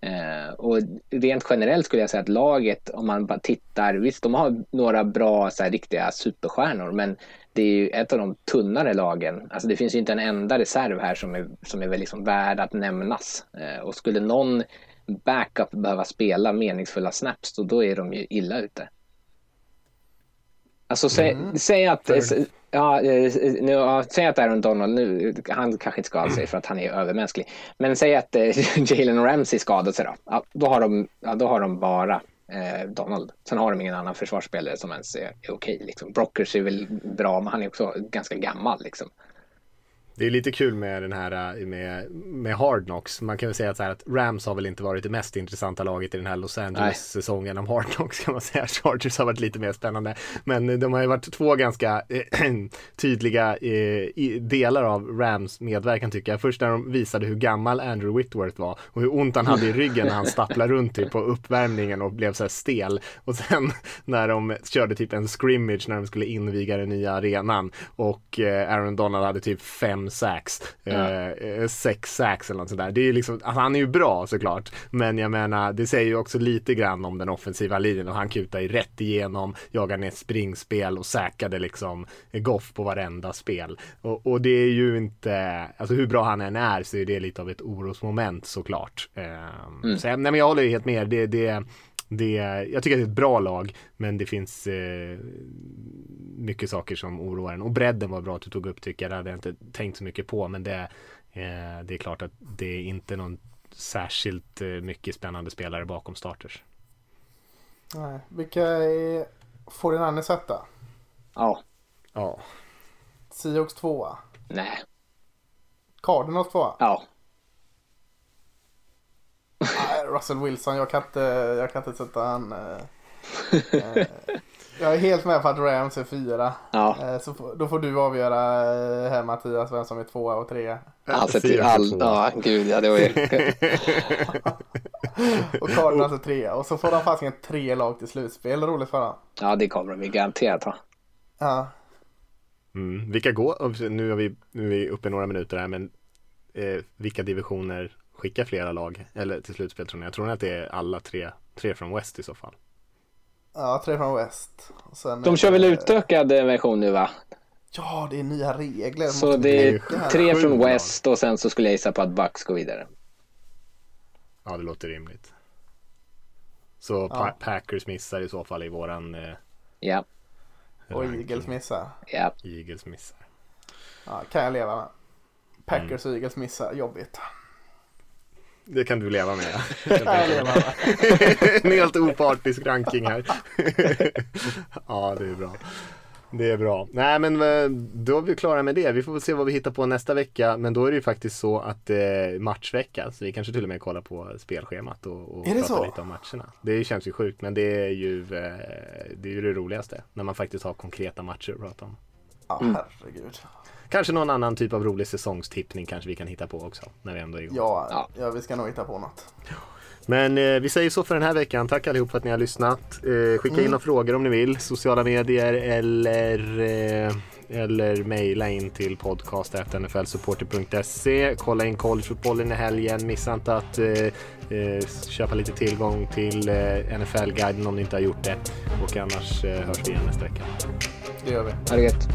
Eh, och rent generellt skulle jag säga att laget, om man bara tittar, visst de har några bra så här, riktiga superstjärnor men det är ju ett av de tunnare lagen. Alltså det finns ju inte en enda reserv här som är, som är väl liksom värd att nämnas. Eh, och skulle någon backup behöva spela meningsfulla snaps då, då är de ju illa ute. Alltså säg, mm. säg att, ja, eh, nu, ja, säg att Aaron Donald nu, han kanske inte skadar sig för att han är övermänsklig. Men säg att eh, [LAUGHS] Jalen Ramsey skadar sig då. Ja, då, har de, ja, då har de bara eh, Donald. Sen har de ingen annan försvarsspelare som ens är, är okej. Liksom. Brockers är väl bra, men han är också ganska gammal. Liksom. Det är lite kul med den här med, med Hard Knocks. Man kan väl säga så här att Rams har väl inte varit det mest intressanta laget i den här Los Angeles-säsongen om Hard Knocks kan man säga. [LAUGHS] Chargers har varit lite mer spännande. Men de har ju varit två ganska äh, [CLEARS THROAT] tydliga äh, delar av Rams medverkan tycker jag. Först när de visade hur gammal Andrew Whitworth var och hur ont han hade i ryggen när han [LAUGHS] stapplade runt typ, på uppvärmningen och blev så här stel. Och sen [LAUGHS] när de körde typ en scrimmage när de skulle inviga den nya arenan och Aaron Donald hade typ fem sacks, ja. eh, sex sacks eller något sånt där. Det är liksom, alltså han är ju bra såklart, men jag menar det säger ju också lite grann om den offensiva linjen och han kutar ju rätt igenom, jagar ner springspel och säkrade liksom Goff på varenda spel. Och, och, det är ju inte, alltså hur bra han än är så är det lite av ett orosmoment såklart. Eh, mm. Så nej, men jag håller ju helt med, det, det det, jag tycker att det är ett bra lag, men det finns eh, mycket saker som oroar en. Och bredden var bra att du tog upp tycker jag. Det hade jag inte tänkt så mycket på, men det, eh, det är klart att det är inte någon särskilt eh, mycket spännande spelare bakom starters. Nej, vilka är 49ers etta? Ja. Ja. Seahawks tvåa? Nej. Cardinals tvåa? Ja. Russell Wilson, jag kan inte, jag kan inte sätta han... Eh, [LAUGHS] eh, jag är helt med på att Rams är fyra. Ja. Eh, så då får du avgöra eh, här Mattias vem som är tvåa och trea. Alltså till all... Ja, gud ja, det var ju... [LAUGHS] och Cardinals är trea. Och så får de fasiken tre lag till slutspel. Roligt för dem. Ja, det kommer de garanterat ha. Ja. Mm. Vilka går, nu är, vi, nu är vi uppe några minuter här, men eh, vilka divisioner skicka flera lag eller till slutspel tror ni? Jag tror att det är alla tre, tre från West i så fall. Ja, tre från West. De kör väl utökad version nu va? Ja, det är nya regler. Så det är tre från West och sen så skulle jag gissa på att Bucks går vidare. Ja, det låter rimligt. Så ja. Packers missar i så fall i våran... Eh, ja. Och Eagles missar. Ja. Eagles missar. Ja, kan jag leva med. Packers och Eagles missar, jobbigt. Det kan du leva med. [LAUGHS] [LAUGHS] en helt opartisk ranking här. [LAUGHS] ja, det är bra. Det är bra. Nej men eh, då är vi klara med det. Vi får väl se vad vi hittar på nästa vecka. Men då är det ju faktiskt så att det är matchvecka. Så vi kanske till och med kollar på spelschemat och, och pratar så? lite om matcherna. Det känns ju sjukt men det är ju, eh, det är ju det roligaste. När man faktiskt har konkreta matcher att prata om. Ja, herregud. Kanske någon annan typ av rolig säsongstippning kanske vi kan hitta på också. När vi ändå är igång. Ja, Ja. ja, vi ska nog hitta på något. Men eh, vi säger så för den här veckan. Tack allihop för att ni har lyssnat. Eh, skicka in Mm. några frågor om ni vill. Sociala medier eller, eh, eller mejla in till podcast.nflsupporter.se. Kolla in collegefotbollen i helgen. Missa inte att eh, eh, köpa lite tillgång till eh, NFL-guiden om ni inte har gjort det. Och annars eh, hörs vi igen nästa vecka. Det gör vi. Ha det gött.